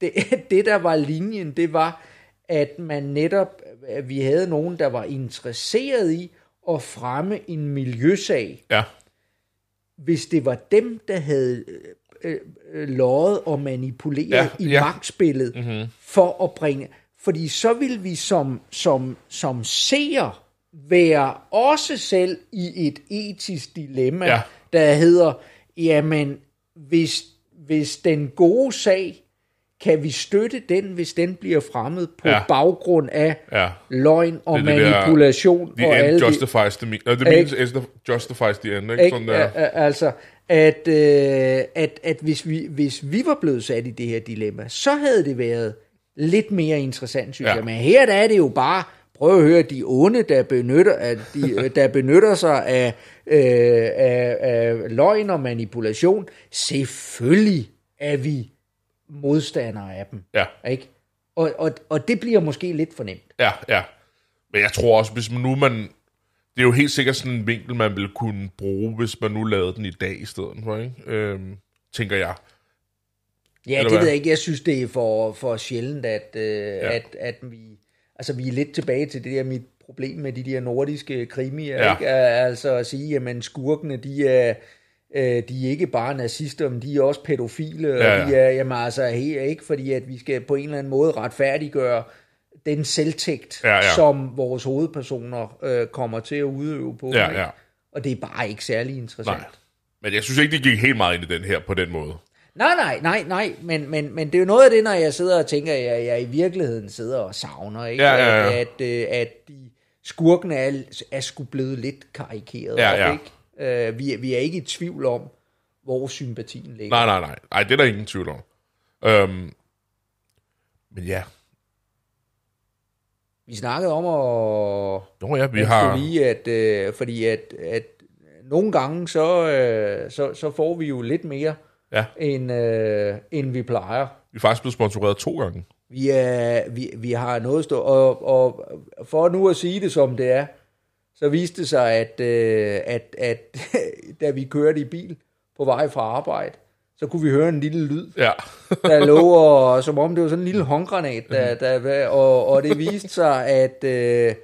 det, det der var linjen, det var, at man netop, at vi havde nogen, der var interesseret i at fremme en miljøsag. Ja. Hvis det var dem, der havde øh, øh, løjet og manipuleret Ja, i ja. magtspillet mm-hmm. for at bringe... Fordi så vil vi som, som, som seer være også selv i et etisk dilemma, Ja. der hedder, jamen, hvis, hvis den gode sag, kan vi støtte den, hvis den bliver fremmet på Ja. baggrund af Ja. løgn og Det det der, manipulation The og alle end de- justifies the. No, the means is the justifies the end, ikke? ikke? Sådan der. Al- al- Altså, at, øh, at, at hvis, vi, hvis vi var blevet sat i det her dilemma, så havde det været lidt mere interessant, synes ja. jeg. Men her der er det jo bare, prøv at høre, de onde, der benytter, at de, øh, der benytter sig af, øh, af, af løgn og manipulation. Selvfølgelig er vi modstandere af dem. Ja. Ikke? Og, og, og det bliver måske lidt for nemt. Ja, ja. Men jeg tror også, hvis man nu man... Det er jo helt sikkert sådan en vinkel, man ville kunne bruge, hvis man nu lavede den i dag i stedet for, ikke? Øhm, tænker jeg. Ja, Eller det hvad? ved jeg ikke. Jeg synes, det er for, for sjældent, at, øh, ja. at, at vi... Altså, vi er lidt tilbage til det der mit problem med de der nordiske krimier, Ja. ikke? Altså at sige, jamen skurkene, de er, øh, de er ikke bare nazister, men de er også pædofile, Ja, og ja. de er, jamen altså, he- ikke fordi, at vi skal på en eller anden måde retfærdiggøre den selvtægt, Ja, ja. som vores hovedpersoner øh, kommer til at udøve på. Ja, ikke? ja. Og det er bare ikke særlig interessant. Nej. Men jeg synes ikke, de gik helt meget ind i den her på den måde. Nej, nej, nej, nej, men, men, men det er jo noget af det, når jeg sidder og tænker, at jeg, jeg i virkeligheden sidder og savner, ikke? Ja, ja, ja. At, at, øh, at de skurkene er, er sgu blevet lidt karikeret Ja, ja. ikke? Uh, vi, er- vi er ikke i tvivl om, hvor sympatien ligger. Nej, nej, nej. Nej, det er der ingen tvivl om. Øhm, men ja. Vi snakkede om at, Nå ja, vi at har... lige, at, øh, fordi at, at nogle gange, så, øh, så, så får vi jo lidt mere, Ja, end, øh, end vi plejer. vi er faktisk blevet sponsoreret to gange. Vi, er, vi, vi har noget stå, og, og for nu at sige det som det er, så viste det sig, at, øh, at, at da vi kørte i bil på vej fra arbejde, så kunne vi høre en lille lyd, Ja. der lå, og, som om det var sådan en lille håndgranat, der, der, og, og det viste sig, at øh,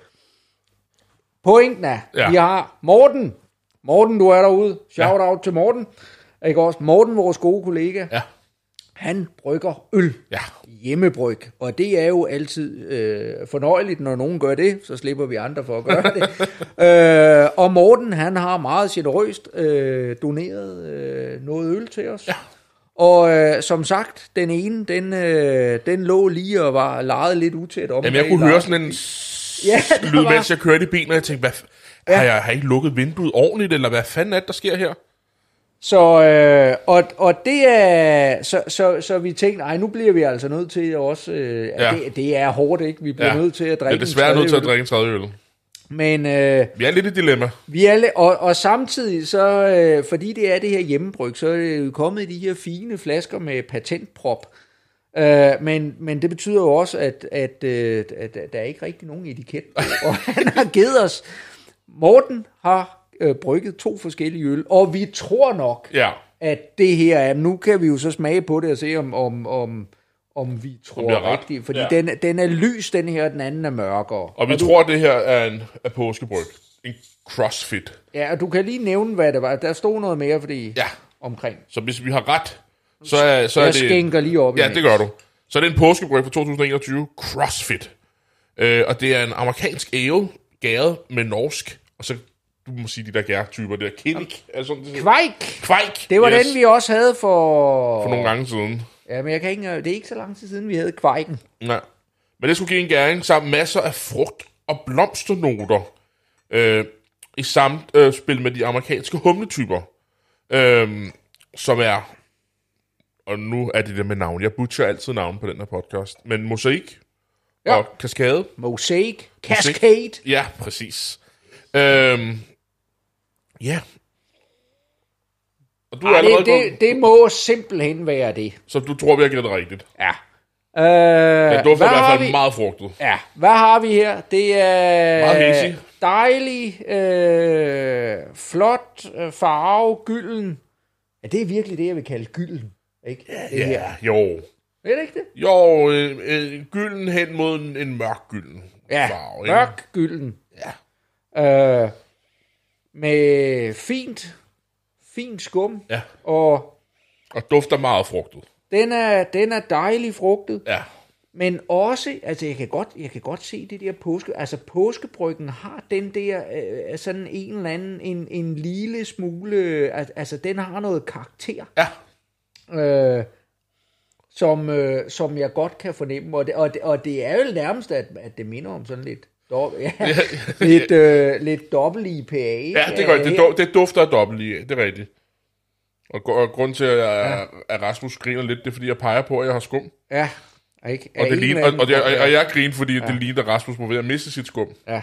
pointen er, Ja. ja. vi har Morten, Morten, du er derude, shout ja. out til Morten, ikke også? Morten, vores gode kollega, ja. han brygger øl Ja. hjemmebryg, og det er jo altid øh, fornøjeligt, når nogen gør det, så slipper vi andre for at gøre det. øh, og Morten, han har meget generøst øh, doneret øh, noget øl til os. Ja. Og øh, som sagt, den ene, den, øh, den lå lige og var lejet lidt utæt om. Jamen, jeg kunne høre sådan en Ja, ja, lyd, var- mens jeg kørte i bilen, og jeg tænkte, hvad, f- har, jeg, har jeg ikke lukket vinduet ordentligt, eller hvad fanden er det, der sker her? Så, øh, og, og det er, så, så, så vi tænkte, nej, nu bliver vi altså nødt til også, øh, Ja. ja. det, det er hårdt, ikke? Vi bliver ja. nødt til at drikke er desværre en nødt til at drikke en tredje øl. Men øh, Vi er lidt i dilemma. Vi er, og, og samtidig så, øh, fordi det er det her hjemmebryg, så er det jo kommet i de her fine flasker med patentprop. Øh, men, men det betyder jo også, at, at, øh, at, at der er ikke rigtig nogen etiket. Og han har givet os, Morten har øh, brygget to forskellige øl, og vi tror nok, Ja. at det her er, nu kan vi jo så smage på det og se, om, om, om, om vi tror er ret. rigtigt. Fordi Ja. den, den er lys, den her, og den anden er mørkere. Og vi tror, at det her er en er påskebryg. En crossfit. Ja, og du kan lige nævne, hvad det var. Der stod noget mere, fordi Ja. omkring. Så hvis vi har ret, så er, så er Jeg det... skænker lige op. Ja, imens. det gør du. Så er det en påskebryg fra 2021, CrossFit. Øh, og det er en amerikansk ale, gæret med norsk, og så, du må sige de der gærtyper der, er sådan det Kvejk! Kvejk! Det var yes, den, vi også havde for... For nogle gange siden. Ja, men jeg kan ikke, det er ikke så lang tid siden, vi havde kvejken. Nej. Men det skulle give en gæring sammen masser af frugt og blomsternoter. Øh, I samspil øh, spil med de amerikanske humletyper. Øh, som er... Og nu er det der med navn. Jeg butcher altid navn på den her podcast. Men mosaik Ja. og kaskade. Mosaic, Cascade. Ja, præcis. Øhm, ja. Og du er Ej, allerede det, det, det må simpelthen være det. Så du tror, vi har gættet rigtigt. Ja. Øh, Det dufter i hvert har fald vi? meget frugtet. Ja, hvad har vi her? Det er Meget hazy. dejlig, øh, flot øh, farve, gylden. Ja, det er virkelig det, jeg vil kalde gylden. Ikke? Det Ja, her. jo. Er det ikke det? Jo, øh, øh, gylden hen mod en, en mørk gylden Ja, farve. ikke? mørk gylden. Ja. Øh, med fint, fint skum. Ja, Og og dufter meget frugtet. den er, den er dejlig frugtet. Ja, Men også, altså jeg kan godt, jeg kan godt se det der påske, altså påskebryggen har den der, øh, sådan en eller anden, en, en lille smule, al- altså den har noget karakter, ja. øh, som, øh, som jeg godt kan fornemme, og det, og det, og det er jo nærmest, at, at det minder om sådan lidt, dob, ja, lidt, øh, lidt dobbelt IPA. Ja, det gør det. Det, det dufter af dobbelt i. Det er rigtigt. Og, og grunden til, at, jeg, at Rasmus griner lidt, det er, fordi jeg peger på, at jeg har skum. Ja, ikke? Og, det ligner, og, og, det, grund, og, ja. og jeg griner, fordi ja. det ligner, at Rasmus må ved at miste sit skum. Ja.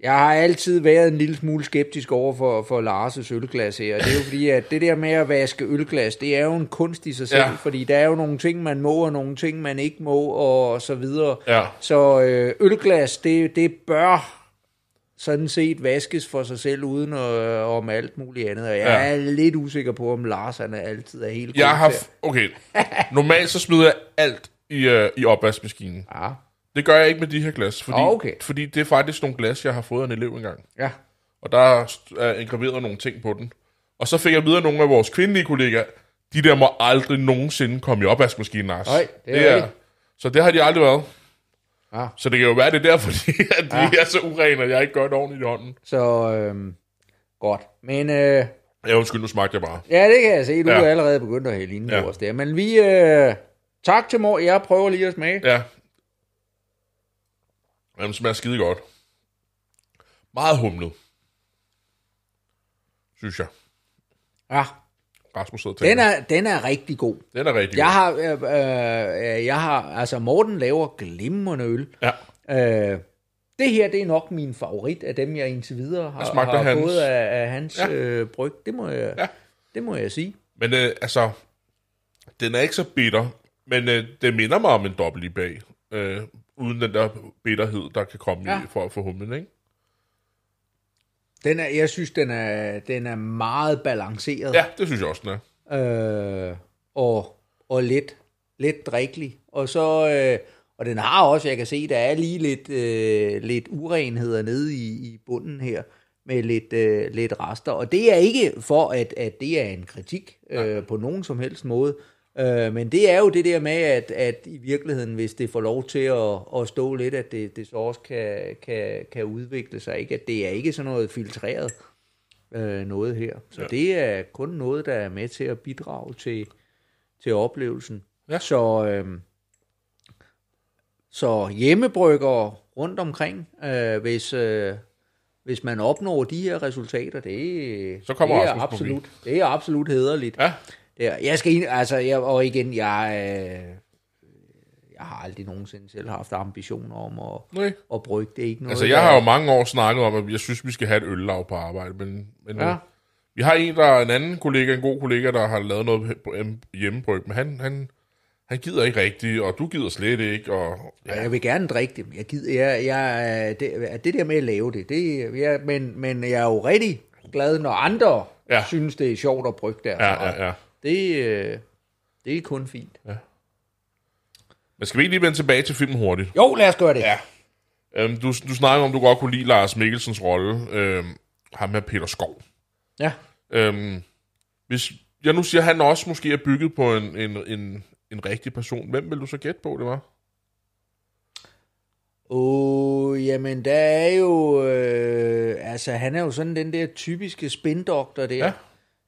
Jeg har altid været en lille smule skeptisk over for, for Lars' ølglas her. Det er jo fordi, at det der med at vaske ølglas, det er jo en kunst i sig selv, Ja. fordi der er jo nogle ting, man må, og nogle ting, man ikke må, og så videre. Ja. Så øh, ølglas, det, det bør sådan set vaskes for sig selv, uden at, om alt muligt andet. Og jeg Ja. er lidt usikker på, om Lars han er altid er helt Jeg har... f- Okay, normalt så smider jeg alt i, uh, i opvaskemaskinen. Ja, Det gør jeg ikke med de her glas, fordi, Ah, okay. fordi det er faktisk nogle glas, jeg har fået af en elev engang. ja. Og der er er engraveret nogle ting på den. Og så fik jeg videre nogle af vores kvindelige kollegaer, de der må aldrig nogensinde komme i opvaskemaskinen, Lars. Nej, det er rigtigt. Så det har de aldrig været. Ja. Så det kan jo være, det er derfor, de, at de ja. er så urene, at jeg ikke gør det ordentligt i hånden. Så øh, godt. Men... Øh, Ja, undskyld, nu smagte jeg bare. Ja, det kan jeg se. Du Ja. er allerede begyndt at hælde inden ja. der. Men vi... Øh, tak til mor. Jeg prøver lige at smage. Ja. Jamen, smager skide godt. Meget humlet. Synes jeg. Ja, Rasmus sidder og tænker. den er, den er rigtig god. den er rigtig Jeg god. har, øh, øh, jeg har... Altså, Morten laver glimrende øl. Ja. Øh, det her, det er nok min favorit af dem, jeg indtil videre har, har hans. fået af, af hans Ja. øh, bryg. Det må jeg, Ja. det må jeg sige. Men øh, altså, den er ikke så bitter, men øh, det minder mig om en dobbelt i bag. Øh, uden den der bitterhed, der kan komme ja. I for, for humlen, ikke? Den er, jeg synes, den er, den er meget balanceret. Ja, det synes jeg også, den er. øh, og, og lidt, lidt drikkelig. Og så, øh, og den har også, jeg kan se, der er lige lidt, øh, lidt urenheder nede i, i bunden her, med lidt, øh, lidt rester. Og det er ikke for, at, at det er en kritik øh, på nogen som helst måde, øh, men det er jo det der med, at, at i virkeligheden, hvis det får lov til at, at stå lidt, at det, det så også kan, kan, kan udvikle sig, ikke? at det er ikke sådan noget filtreret øh, noget her. Så Ja. det er kun noget, der er med til at bidrage til, til oplevelsen. Ja. Så, øh, så hjemmebrygger rundt omkring, øh, hvis, øh, hvis man opnår de her resultater, det, Så kommer det er absolut, det er absolut hederligt. Ja, Det er, jeg skal ind, altså, jeg, og igen, jeg, øh, jeg har aldrig nogensinde selv haft ambitioner om at, nej. at brygge. Det er ikke noget, Altså, jeg har jo mange år snakket om, at jeg synes, vi skal have et øllav på arbejde, men, men Ja. vi har en, der er en anden kollega, en god kollega, der har lavet noget hjemmebryg, men han, han, han gider ikke rigtigt, og du gider slet ikke, og Ja. Jeg vil gerne drikke det, men jeg gider, jeg, jeg, det, det der med at lave det, det jeg, men, men jeg er jo rigtig glad, når andre Ja. synes, det er sjovt at brygge deres ja, ja, ja. Det, øh, det er kun fint. Men skal vi ikke lige vende tilbage til filmen hurtigt? Jo, lad os gøre det. Ja. Øhm, du, du snakker om, du godt kunne lide Lars Mikkelsens rolle, øhm, ham med Peter Skov. ja. Øhm, hvis jeg nu siger, at han også måske er bygget på en, en, en, en rigtig person, hvem vil du så gætte på, det var? Åh, oh, jamen der er jo, øh, altså han er jo sådan den der typiske spindoktor der. Ja.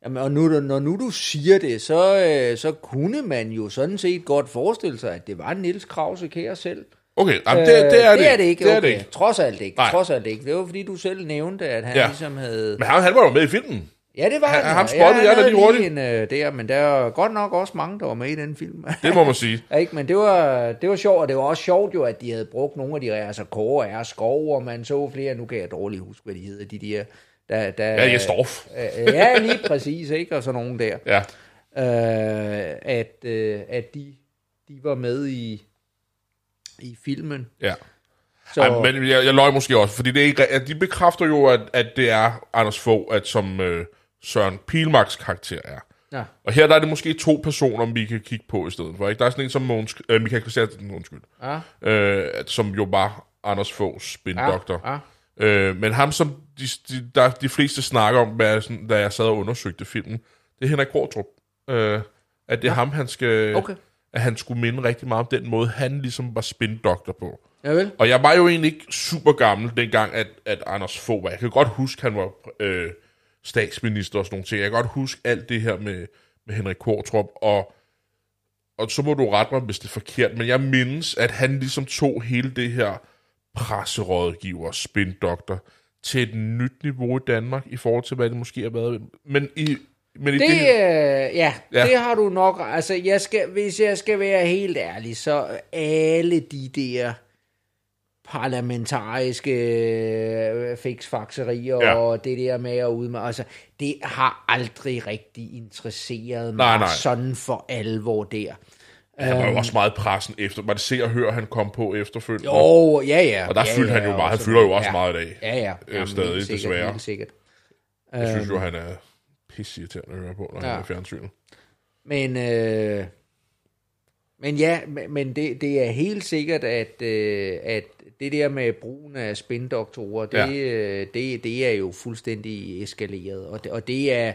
Jamen, og nu, når nu du siger det, så, øh, så kunne man jo sådan set godt forestille sig, at det var Niels Krause Kjær selv. Okay, jamen, det, det, er Øh, det, det er det ikke. Det er okay. det ikke. Trods alt ikke. Nej. Trods alt ikke. Det var fordi, du selv nævnte, at han Ja. ja. ligesom havde... Men han, han var jo med i filmen. Ja, det var Han- han. ham spottede han jeg da lige hurtigt. En, øh, der, men der er godt nok også mange, der var med i den film. Det må man sige. Ja, ikke? Men det var, det var sjovt, og det var også sjovt jo, at de havde brugt nogle af de, altså Kåre er skov, og man så flere, nu kan jeg dårligt huske, hvad de hedder, de der Der, der, Ja, jeg. Øh, ja, lige præcis, ikke? Og sådan nogen der. Ja. Øh, at, øh, at de, de var med i, i filmen. Ja. Så, Ej, men jeg, jeg løg måske også, fordi det er ikke, at de bekræfter jo, at, at det er Anders Fogh, at som øh, Søren Pilmarks karakter er. ja. Og her der er det måske to personer, vi kan kigge på i stedet for. Ikke? Der er sådan en som Mogens, øh, Michael Christiansen, undskyld, Ja, øh, som jo var Anders Foghs spindoktor. ja, ja. Øh, men ham, som de, de, der, de fleste snakker om, hvad, sådan, da jeg sad og undersøgte filmen, det er Henrik Kortrup. Øh, at det er ham, han skal... Okay. At han skulle minde rigtig meget om den måde, han ligesom var spindoktor på. Ja, vel? Og jeg var jo egentlig ikke super gammel dengang, at, at Anders Fogh var. Jeg kan godt huske, han var øh, statsminister og sådan nogle ting. Jeg kan godt huske alt det her med, med Henrik Kortrup, og, og så må du rette mig, hvis det er forkert, men jeg mindes, at han ligesom tog hele det her presserådgiver, spindoktor, til et nyt niveau i Danmark, i forhold til, hvad det måske har været. Men i, men i Det, det, øh, ja, Ja. det har du nok. Altså, jeg skal, hvis jeg skal være helt ærlig, så alle de der parlamentariske øh, fiksfakserier Ja. og det der med at udme, altså, det har aldrig rigtig interesseret mig Nej, nej. sådan for alvor der. Han var jo også meget pressen efter. Man ser og hører, han kom på efterfølgende. Jo, ja, ja. Og der ja, fyldte ja, han jo meget. Han fylder jo også ja, meget i dag. Ja, ja. Øh, Jamen, stadig, helt sikkert, desværre. Sikkert. Jeg synes jo, han er pisseirriterende at høre på, når ja. han er fjernsynet. Men, øh, men ja, men- det, det er helt sikkert, at, øh, at det der med brugen af spindoktorer, det, Ja. ja. det, det er jo fuldstændig eskaleret. Og det, og det er,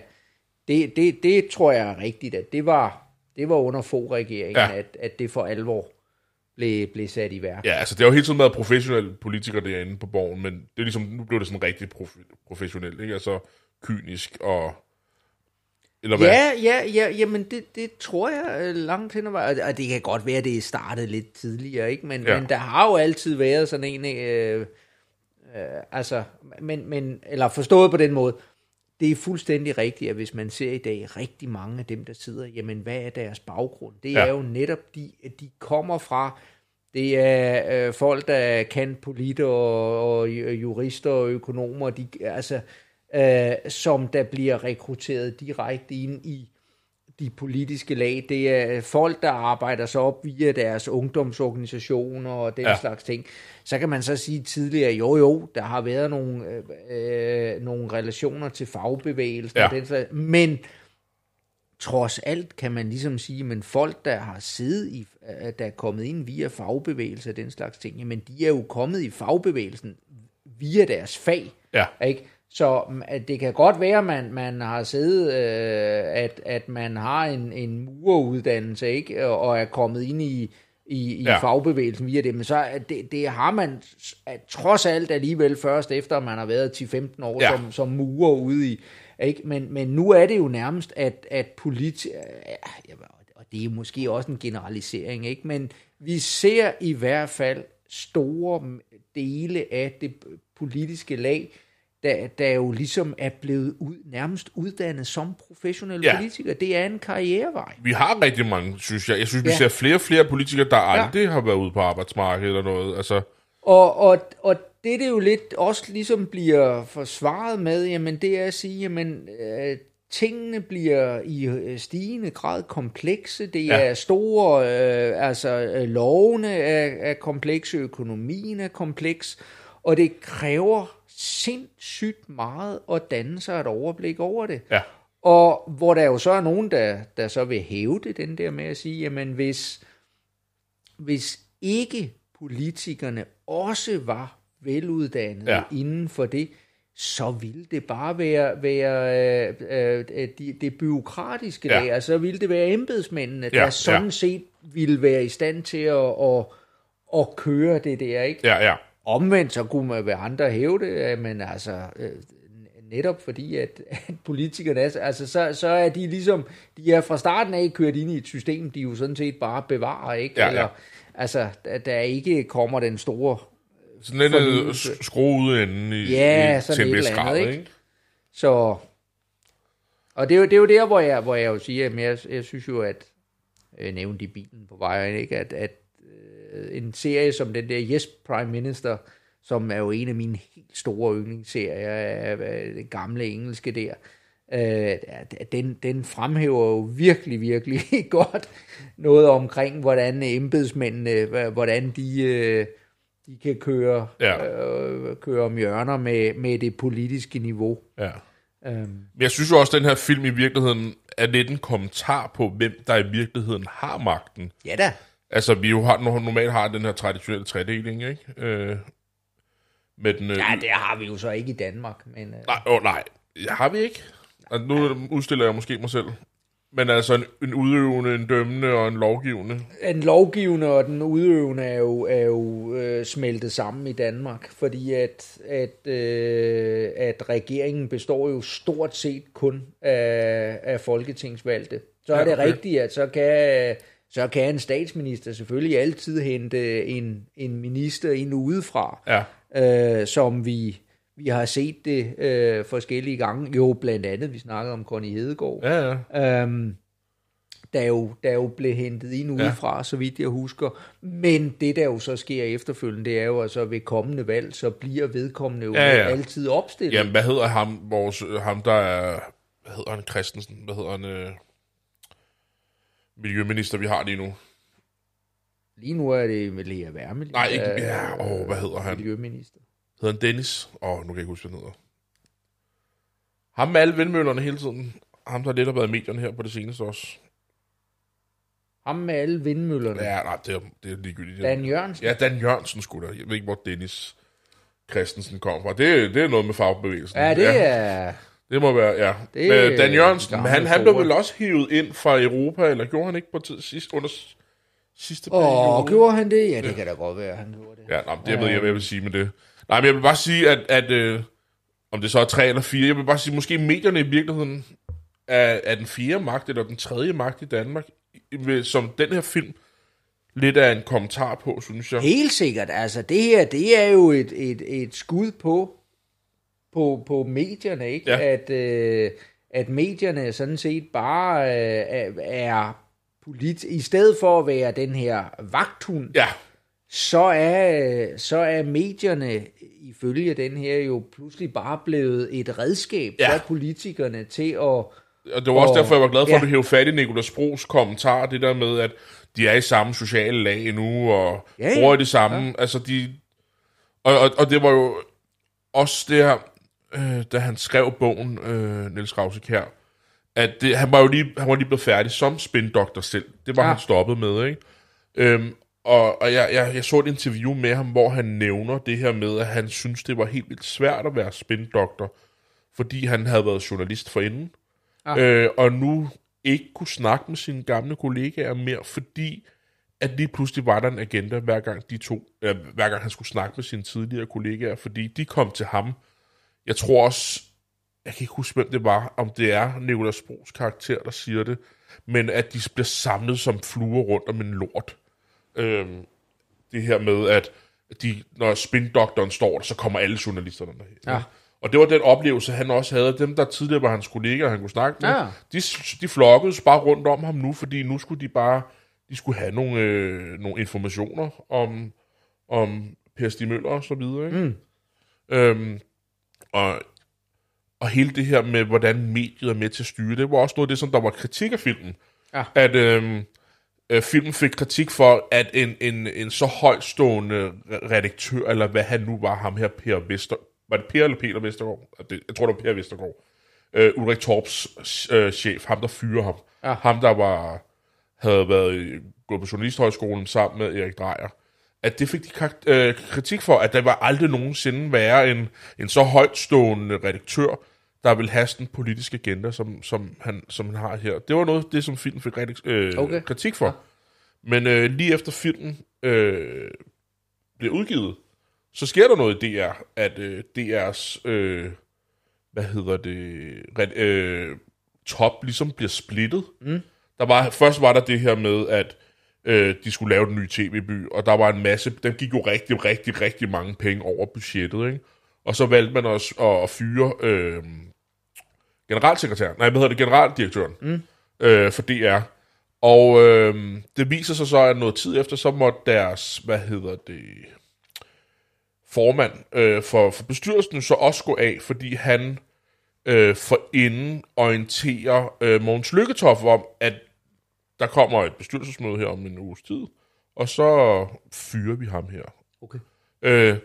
det, det, det tror jeg er rigtigt, at det var, det var under få regeringen, Ja. at, at det for alvor blev, blev sat i værk. Ja, altså det har jo hele tiden været professionelle politikere derinde på borgen, men det er ligesom, nu blev det sådan rigtig prof- professionelt, ikke? Altså kynisk og... Eller hvad? Ja, ja, ja, jamen det, det tror jeg øh, langt hen ad vejen. Og det kan godt være, at det startede lidt tidligere, ikke? Men, ja. men der har jo altid været sådan en, øh, øh, altså, men, men, eller forstået på den måde, det er fuldstændig rigtigt, at hvis man ser i dag rigtig mange af dem, der sidder, jamen hvad er deres baggrund? Det Ja. er jo netop, de, de kommer fra, det er øh, folk, der kan politter og, og jurister og økonomer, de, altså, øh, som der bliver rekrutteret direkte ind i de politiske lag. Det er folk, der arbejder sig op via deres ungdomsorganisationer og den Ja. slags ting. Så kan man så sige tidligere, jo jo, der har været nogle, øh, øh, nogle relationer til fagbevægelsen, Ja. og den slags, men trods alt kan man ligesom sige, men folk, der har siddet i, øh, der er kommet ind via fagbevægelse og den slags ting, jamen de er jo kommet i fagbevægelsen via deres fag. Ja. Ikke? Så mm, at det kan godt være, at man, man har siddet, øh, at, at man har en, en mureruddannelse, ikke? Og, er kommet ind i, i, i Ja. fagbevægelsen via det, men så det, det har man at trods alt alligevel først efter, man har været 10-15 år Ja. som, som murer ude i. Ikke? Men, men nu er det jo nærmest, at, at politi... Ja, og det er måske også en generalisering, ikke? men vi ser i hvert fald store dele af det politiske lag, der, der jo ligesom er blevet ud, nærmest uddannet som professionelle Ja. ja. politikere. Det er en karrierevej. Vi har rigtig mange, synes jeg. Jeg synes, vi Ja. ser flere og flere politikere, der Ja. aldrig har været ude på arbejdsmarkedet eller noget. Altså, Og, og, og det, det jo lidt også ligesom bliver forsvaret med, jamen det er at sige, jamen øh, tingene bliver i øh, stigende grad komplekse. Det Ja. er store, øh, altså øh, lovene er, er komplekse, økonomien er kompleks, og det kræver sindssygt meget at danne sig et overblik over det. ja. Og hvor der jo så er nogen, der, der så vil hæve det, den der med at sige, jamen hvis, hvis ikke politikerne også var veluddannede Ja. ja. inden for det, så ville det bare være, være øh, øh, det, det byråkratiske Ja. ja. der, så ville det være embedsmændene, Ja, der ja. sådan set ville være i stand til at, at, at køre det der, ikke? Ja, ja. Omvendt så kunne man være andre hæve det, øh, men altså øh, netop fordi, at, at politikerne er, altså så, så er de ligesom, de er fra starten af kørt ind i et system, de jo sådan set bare bevarer, ikke? Ja, ja. Eller, altså, der, der ikke kommer den store, Sådan lidt øh, Fornyelse. s- skrue ud enden i, Ja, i, til en vis grad, ikke? ikke? så, og det er jo, det er jo der, hvor jeg, hvor jeg jo siger, at jeg, jeg synes jo, at, jeg nævnte i bilen på vej, ikke? At, at øh, en serie som den der Yes Prime Minister, som er jo en af mine helt store yndlingsserier af, det gamle engelske der. Øh, den, den fremhæver jo virkelig, virkelig godt noget omkring, hvordan embedsmændene, hvordan de, øh, de kan køre, Ja. øh, køre om hjørner med, med det politiske niveau. Ja. Øhm, jeg synes jo også, at den her film i virkeligheden er lidt en kommentar på, hvem der i virkeligheden har magten. ja da. Altså, vi jo har, normalt har den her traditionelle tredeling, ikke? Øh, med den, øh, Ja, det har vi jo så ikke i Danmark, men... Øh, Nej, åh, nej, har vi ikke? Altså, nu udstiller jeg måske mig selv. Men altså en, en udøvende, en dømmende og en lovgivende. den lovgivende og den udøvende er jo, er jo øh, smeltet sammen i Danmark, fordi at, at, øh, at regeringen består jo stort set kun af, af folketingsvalgte. Så er Ja, det okay. rigtigt, at så kan, så kan en statsminister selvfølgelig altid hente en, en minister ind udefra, Ja, øh, som vi, vi har set det øh, forskellige gange. Jo, blandt andet, vi snakkede om Connie Hedegaard ja, ja. øhm, der, jo, der jo blev hentet ind udefra, ja. så vidt jeg husker. Men det, der jo så sker efterfølgende, det er jo, altså ved kommende valg, så bliver vedkommende jo Ja, ja, altid opstillet. Jamen, hvad hedder ham, vores, ham der er, hvad hedder han, Christensen, hvad hedder han, øh, miljøminister, vi har lige nu? Lige nu er det Lea Wermelin. Nej, ikke, øh, ja, åh, hvad hedder han? Miljøminister. Hedder han Dennis? Åh, nu kan jeg ikke huske, hvad han hedder. Ham med alle vindmøllerne hele tiden. Ham, der lidt har været i medierne her på det seneste også. Ham med alle vindmøllerne. Ja. Ja, nej, det er, det er ligegyldigt. Dan Jørgensen. Ja, Dan Jørgensen skulle da. Jeg ved ikke, hvor Dennis Christensen kom fra. Det, det er noget med fagbevægelsen. Ja, det er... Det må være, ja. Det Men Dan Jørgensen, gamle han, han blev vel også hivet ind fra Europa, eller gjorde han ikke på tid, sidst, under sidste periode? Åh, gjorde han det? Ja, det kan da godt være, han gjorde det. Ja, nej, det jeg ved jeg, hvad jeg vil sige med det. Nej, men jeg vil bare sige, at, at øh, om det så er tre eller fire, jeg vil bare sige, måske medierne i virkeligheden er, er den fjerde magt, eller den tredje magt i Danmark, som den her film lidt er en kommentar på, synes jeg. Helt sikkert. Altså, det her, det er jo et, et, et skud på, på, på medierne, ikke? Ja. At, øh, at medierne sådan set bare øh, er, polit... I stedet for at være den her vagthund, Ja, så er, så er medierne ifølge den her jo pludselig bare blevet et redskab Ja. for politikerne til at... og det var også Og- derfor, jeg var glad for, ja. at du hævde fat i Nicolas Bros kommentar, det der med, at de er i samme sociale lag nu, og ja, Ja, ja. ja. bruger det samme. Ja. Altså, de... Og, og, og det var jo også det her, øh, da han skrev bogen, øh, Niels Rausik her, at det, han, var jo lige, han var lige blevet færdig som spindoktor selv. Det var ja. Han stoppet med, ikke? Øhm, og og jeg, jeg, jeg så et interview med ham, hvor han nævner det her med, at han synes, det var helt vildt svært at være spindoktor, fordi han havde været journalist forinden, Ah. øh, og nu ikke kunne snakke med sine gamle kollegaer mere, fordi at lige pludselig var der en agenda, hver gang de to, øh, hver gang han skulle snakke med sine tidligere kollegaer, fordi de kom til ham. Jeg tror også, jeg kan ikke huske, hvem det var, om det er Nicolas Bros karakter, der siger det, men at de bliver samlet som fluer rundt om en lort. Øhm, det her med, at de, når spindoktoren står der, så kommer alle journalisterne derhen. Ja. Og det var den oplevelse, han også havde. Dem, der tidligere var hans kollegaer, han kunne snakke med, Ja. de, de flokkedes bare rundt om ham nu, fordi nu skulle de bare de skulle have nogle, øh, nogle informationer om, om Per Stig Møller og så videre. Ikke? Mm. Øhm, og, og hele det her med, hvordan mediet er med til at styre, det var også noget af det, som der var kritik af filmen. Ja. At øhm, øh, filmen fik kritik for, at en, en, en så højtstående re- redaktør, eller hvad han nu var, ham her Per Vester, var det Per eller Peter Vestergaard? Jeg tror, det var Per Vestergaard. Øh, Ulrik Torps øh, chef, ham der fyrer ham. Ja. Ham der var, havde været gået på Journalisthøjskolen sammen med Erik Drejer. At det fik de øh, kritik for, at der var aldrig nogensinde være en, en så højtstående redaktør, der vil have sådan en politisk agenda, som, som, han, som han har her. Det var noget det, som filmen fik rigtig, øh. Okay. kritik for. Ja. Men øh, lige efter filmen øh, bliver udgivet, så sker der noget i DR, at øh, DR's, øh, hvad hedder det, red, øh, top ligesom bliver splittet. Mm. Der var, først var der det her med, at øh, de skulle lave den nye tv-by, og der var en masse, den gik jo rigtig, rigtig, rigtig mange penge over budgettet, ikke? Og så valgte man også at, at fyre øh, generalsekretæren, nej, hvad hedder det, generaldirektøren mm. øh, for DR. Og øh, det viser sig så, at noget tid efter, så måtte deres, hvad hedder det, formand øh, for, for bestyrelsen så også gå af, fordi han øh, forinden orienterer øh, Mogens Lykketoft om, at der kommer et bestyrelsesmøde her om en uges tid, og så fyrer vi ham her. Okay. Øh,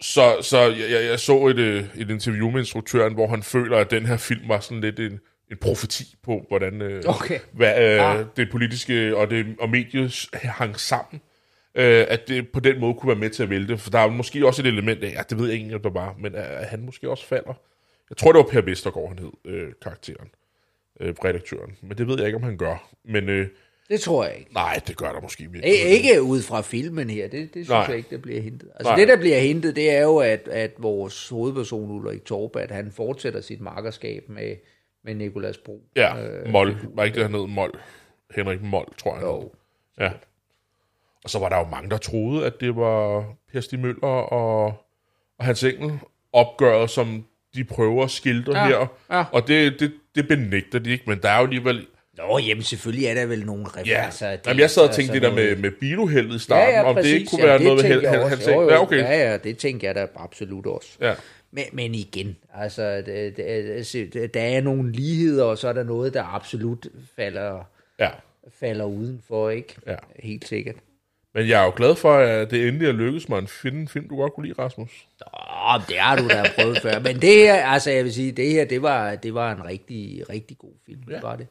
så så jeg, jeg, jeg så et, øh, et interview med instruktøren, hvor han føler, at den her film var sådan lidt en, en profeti på, hvordan øh, Okay. hvad, øh, Ah. det politiske og, det, og mediet hang sammen. Øh, at det på den måde kunne være med til at vælte. For der er måske også et element af, ja, det ved jeg ikke, om der var, men at han måske også falder. Jeg tror, det var Per Vestergaard, han hed, øh, karakteren, øh, redaktøren. Men det ved jeg ikke, om han gør. Men øh, Det tror jeg ikke. nej, det gør der måske I- virkelig. Ikke ud fra filmen her, det, det synes Nej. Jeg ikke, der bliver hentet. Altså Nej. Det, der bliver hentet, det er jo, at, at vores hovedperson Ulrik Torbat, han fortsætter sit makkerskab med, med Nikolas Bro. Ja, øh, Mol. Var ikke det, han hed Mol? Henrik Mol, tror jeg. Jo. Ja. Og så var der jo mange, der troede, at det var Per Stig Møller og, og Hans Engel opgøret, som de prøver at skildre Ja, her. ja. Og det, det, det benægter de ikke, men der er jo alligevel... Nå, jamen selvfølgelig er der vel nogle Ja, referencer. det, Jamen, jeg sad og tænkte det der med, med biluheldet i starten, ja, ja, om det ikke kunne Jamen, være det noget han, sagde. jo, Ja, okay. Ja, ja, det tænker jeg da absolut også. Ja. Men, men igen, altså, altså, der er nogle ligheder, og så er der noget, der absolut falder, ja. falder udenfor, ikke? Ja. Helt sikkert. Men jeg er jo glad for, at det endelig er lykkedes mig at finde en film, du godt kunne lide, Rasmus. Åh, det har du da prøvet før. Men det her, altså jeg vil sige, det her, det var, det var en rigtig, rigtig god film. Ja. Var det.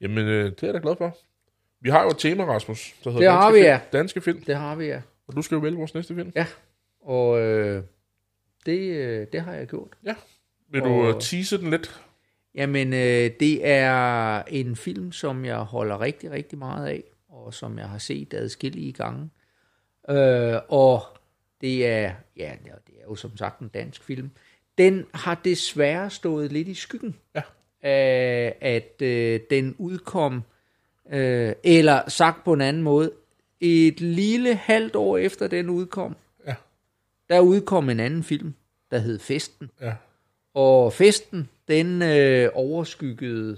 Jamen, øh, det er jeg da glad for. Vi har jo et tema, Rasmus, der hedder Det har vi, film, ja. danske film. Det har vi, ja. Og du skal jo vælge vores næste film. Ja, og øh, det, øh, det har jeg gjort. Ja. Vil du Og- og... tease den lidt? Jamen, øh, det er en film, som jeg holder rigtig, rigtig meget af, og som jeg har set adskillige gange. Øh, og det er, ja, det er jo som sagt en dansk film. Den har desværre stået lidt i skyggen Ja. af, at øh, den udkom, øh, eller sagt på en anden måde, et lille halvt år efter den udkom, Ja. der udkom en anden film, der hed Festen. Ja. Og festen, den øh, overskyggede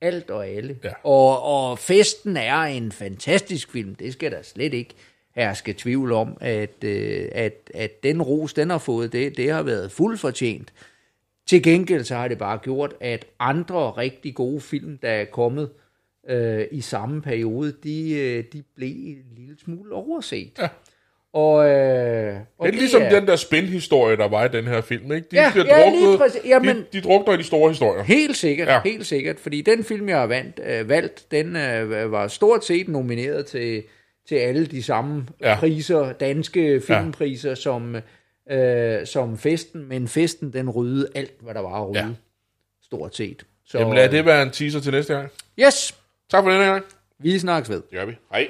alt og alle. Ja. Og, og festen er en fantastisk film. Det skal der slet ikke herske tvivl om, at, øh, at, at den ros, den har fået, det, det har været fuldt fortjent. Til gengæld så har det bare gjort, at andre rigtig gode film, der er kommet øh, i samme periode, de, øh, de blev en lille smule overset. Ja. Og, øh, og Det er ligesom den der spændhistorie, der var i den her film, ikke? De Ja, bliver ja, lige druknet, præcis. Jamen- de, de drukner i de store historier. Helt sikkert, Ja. helt sikkert. Fordi den film, jeg har valgt, øh, valgt den øh, var stort set nomineret til, til alle de samme Ja. priser, danske filmpriser, ja. som, øh, som Festen. Men Festen, den ryddede alt, hvad der var at rydde. Ja. Ja. Stort set. Så, Jamen lad det være en teaser til næste gang. Yes, Tak for denne gang. vi snakkes ved. Det gør vi. Hej.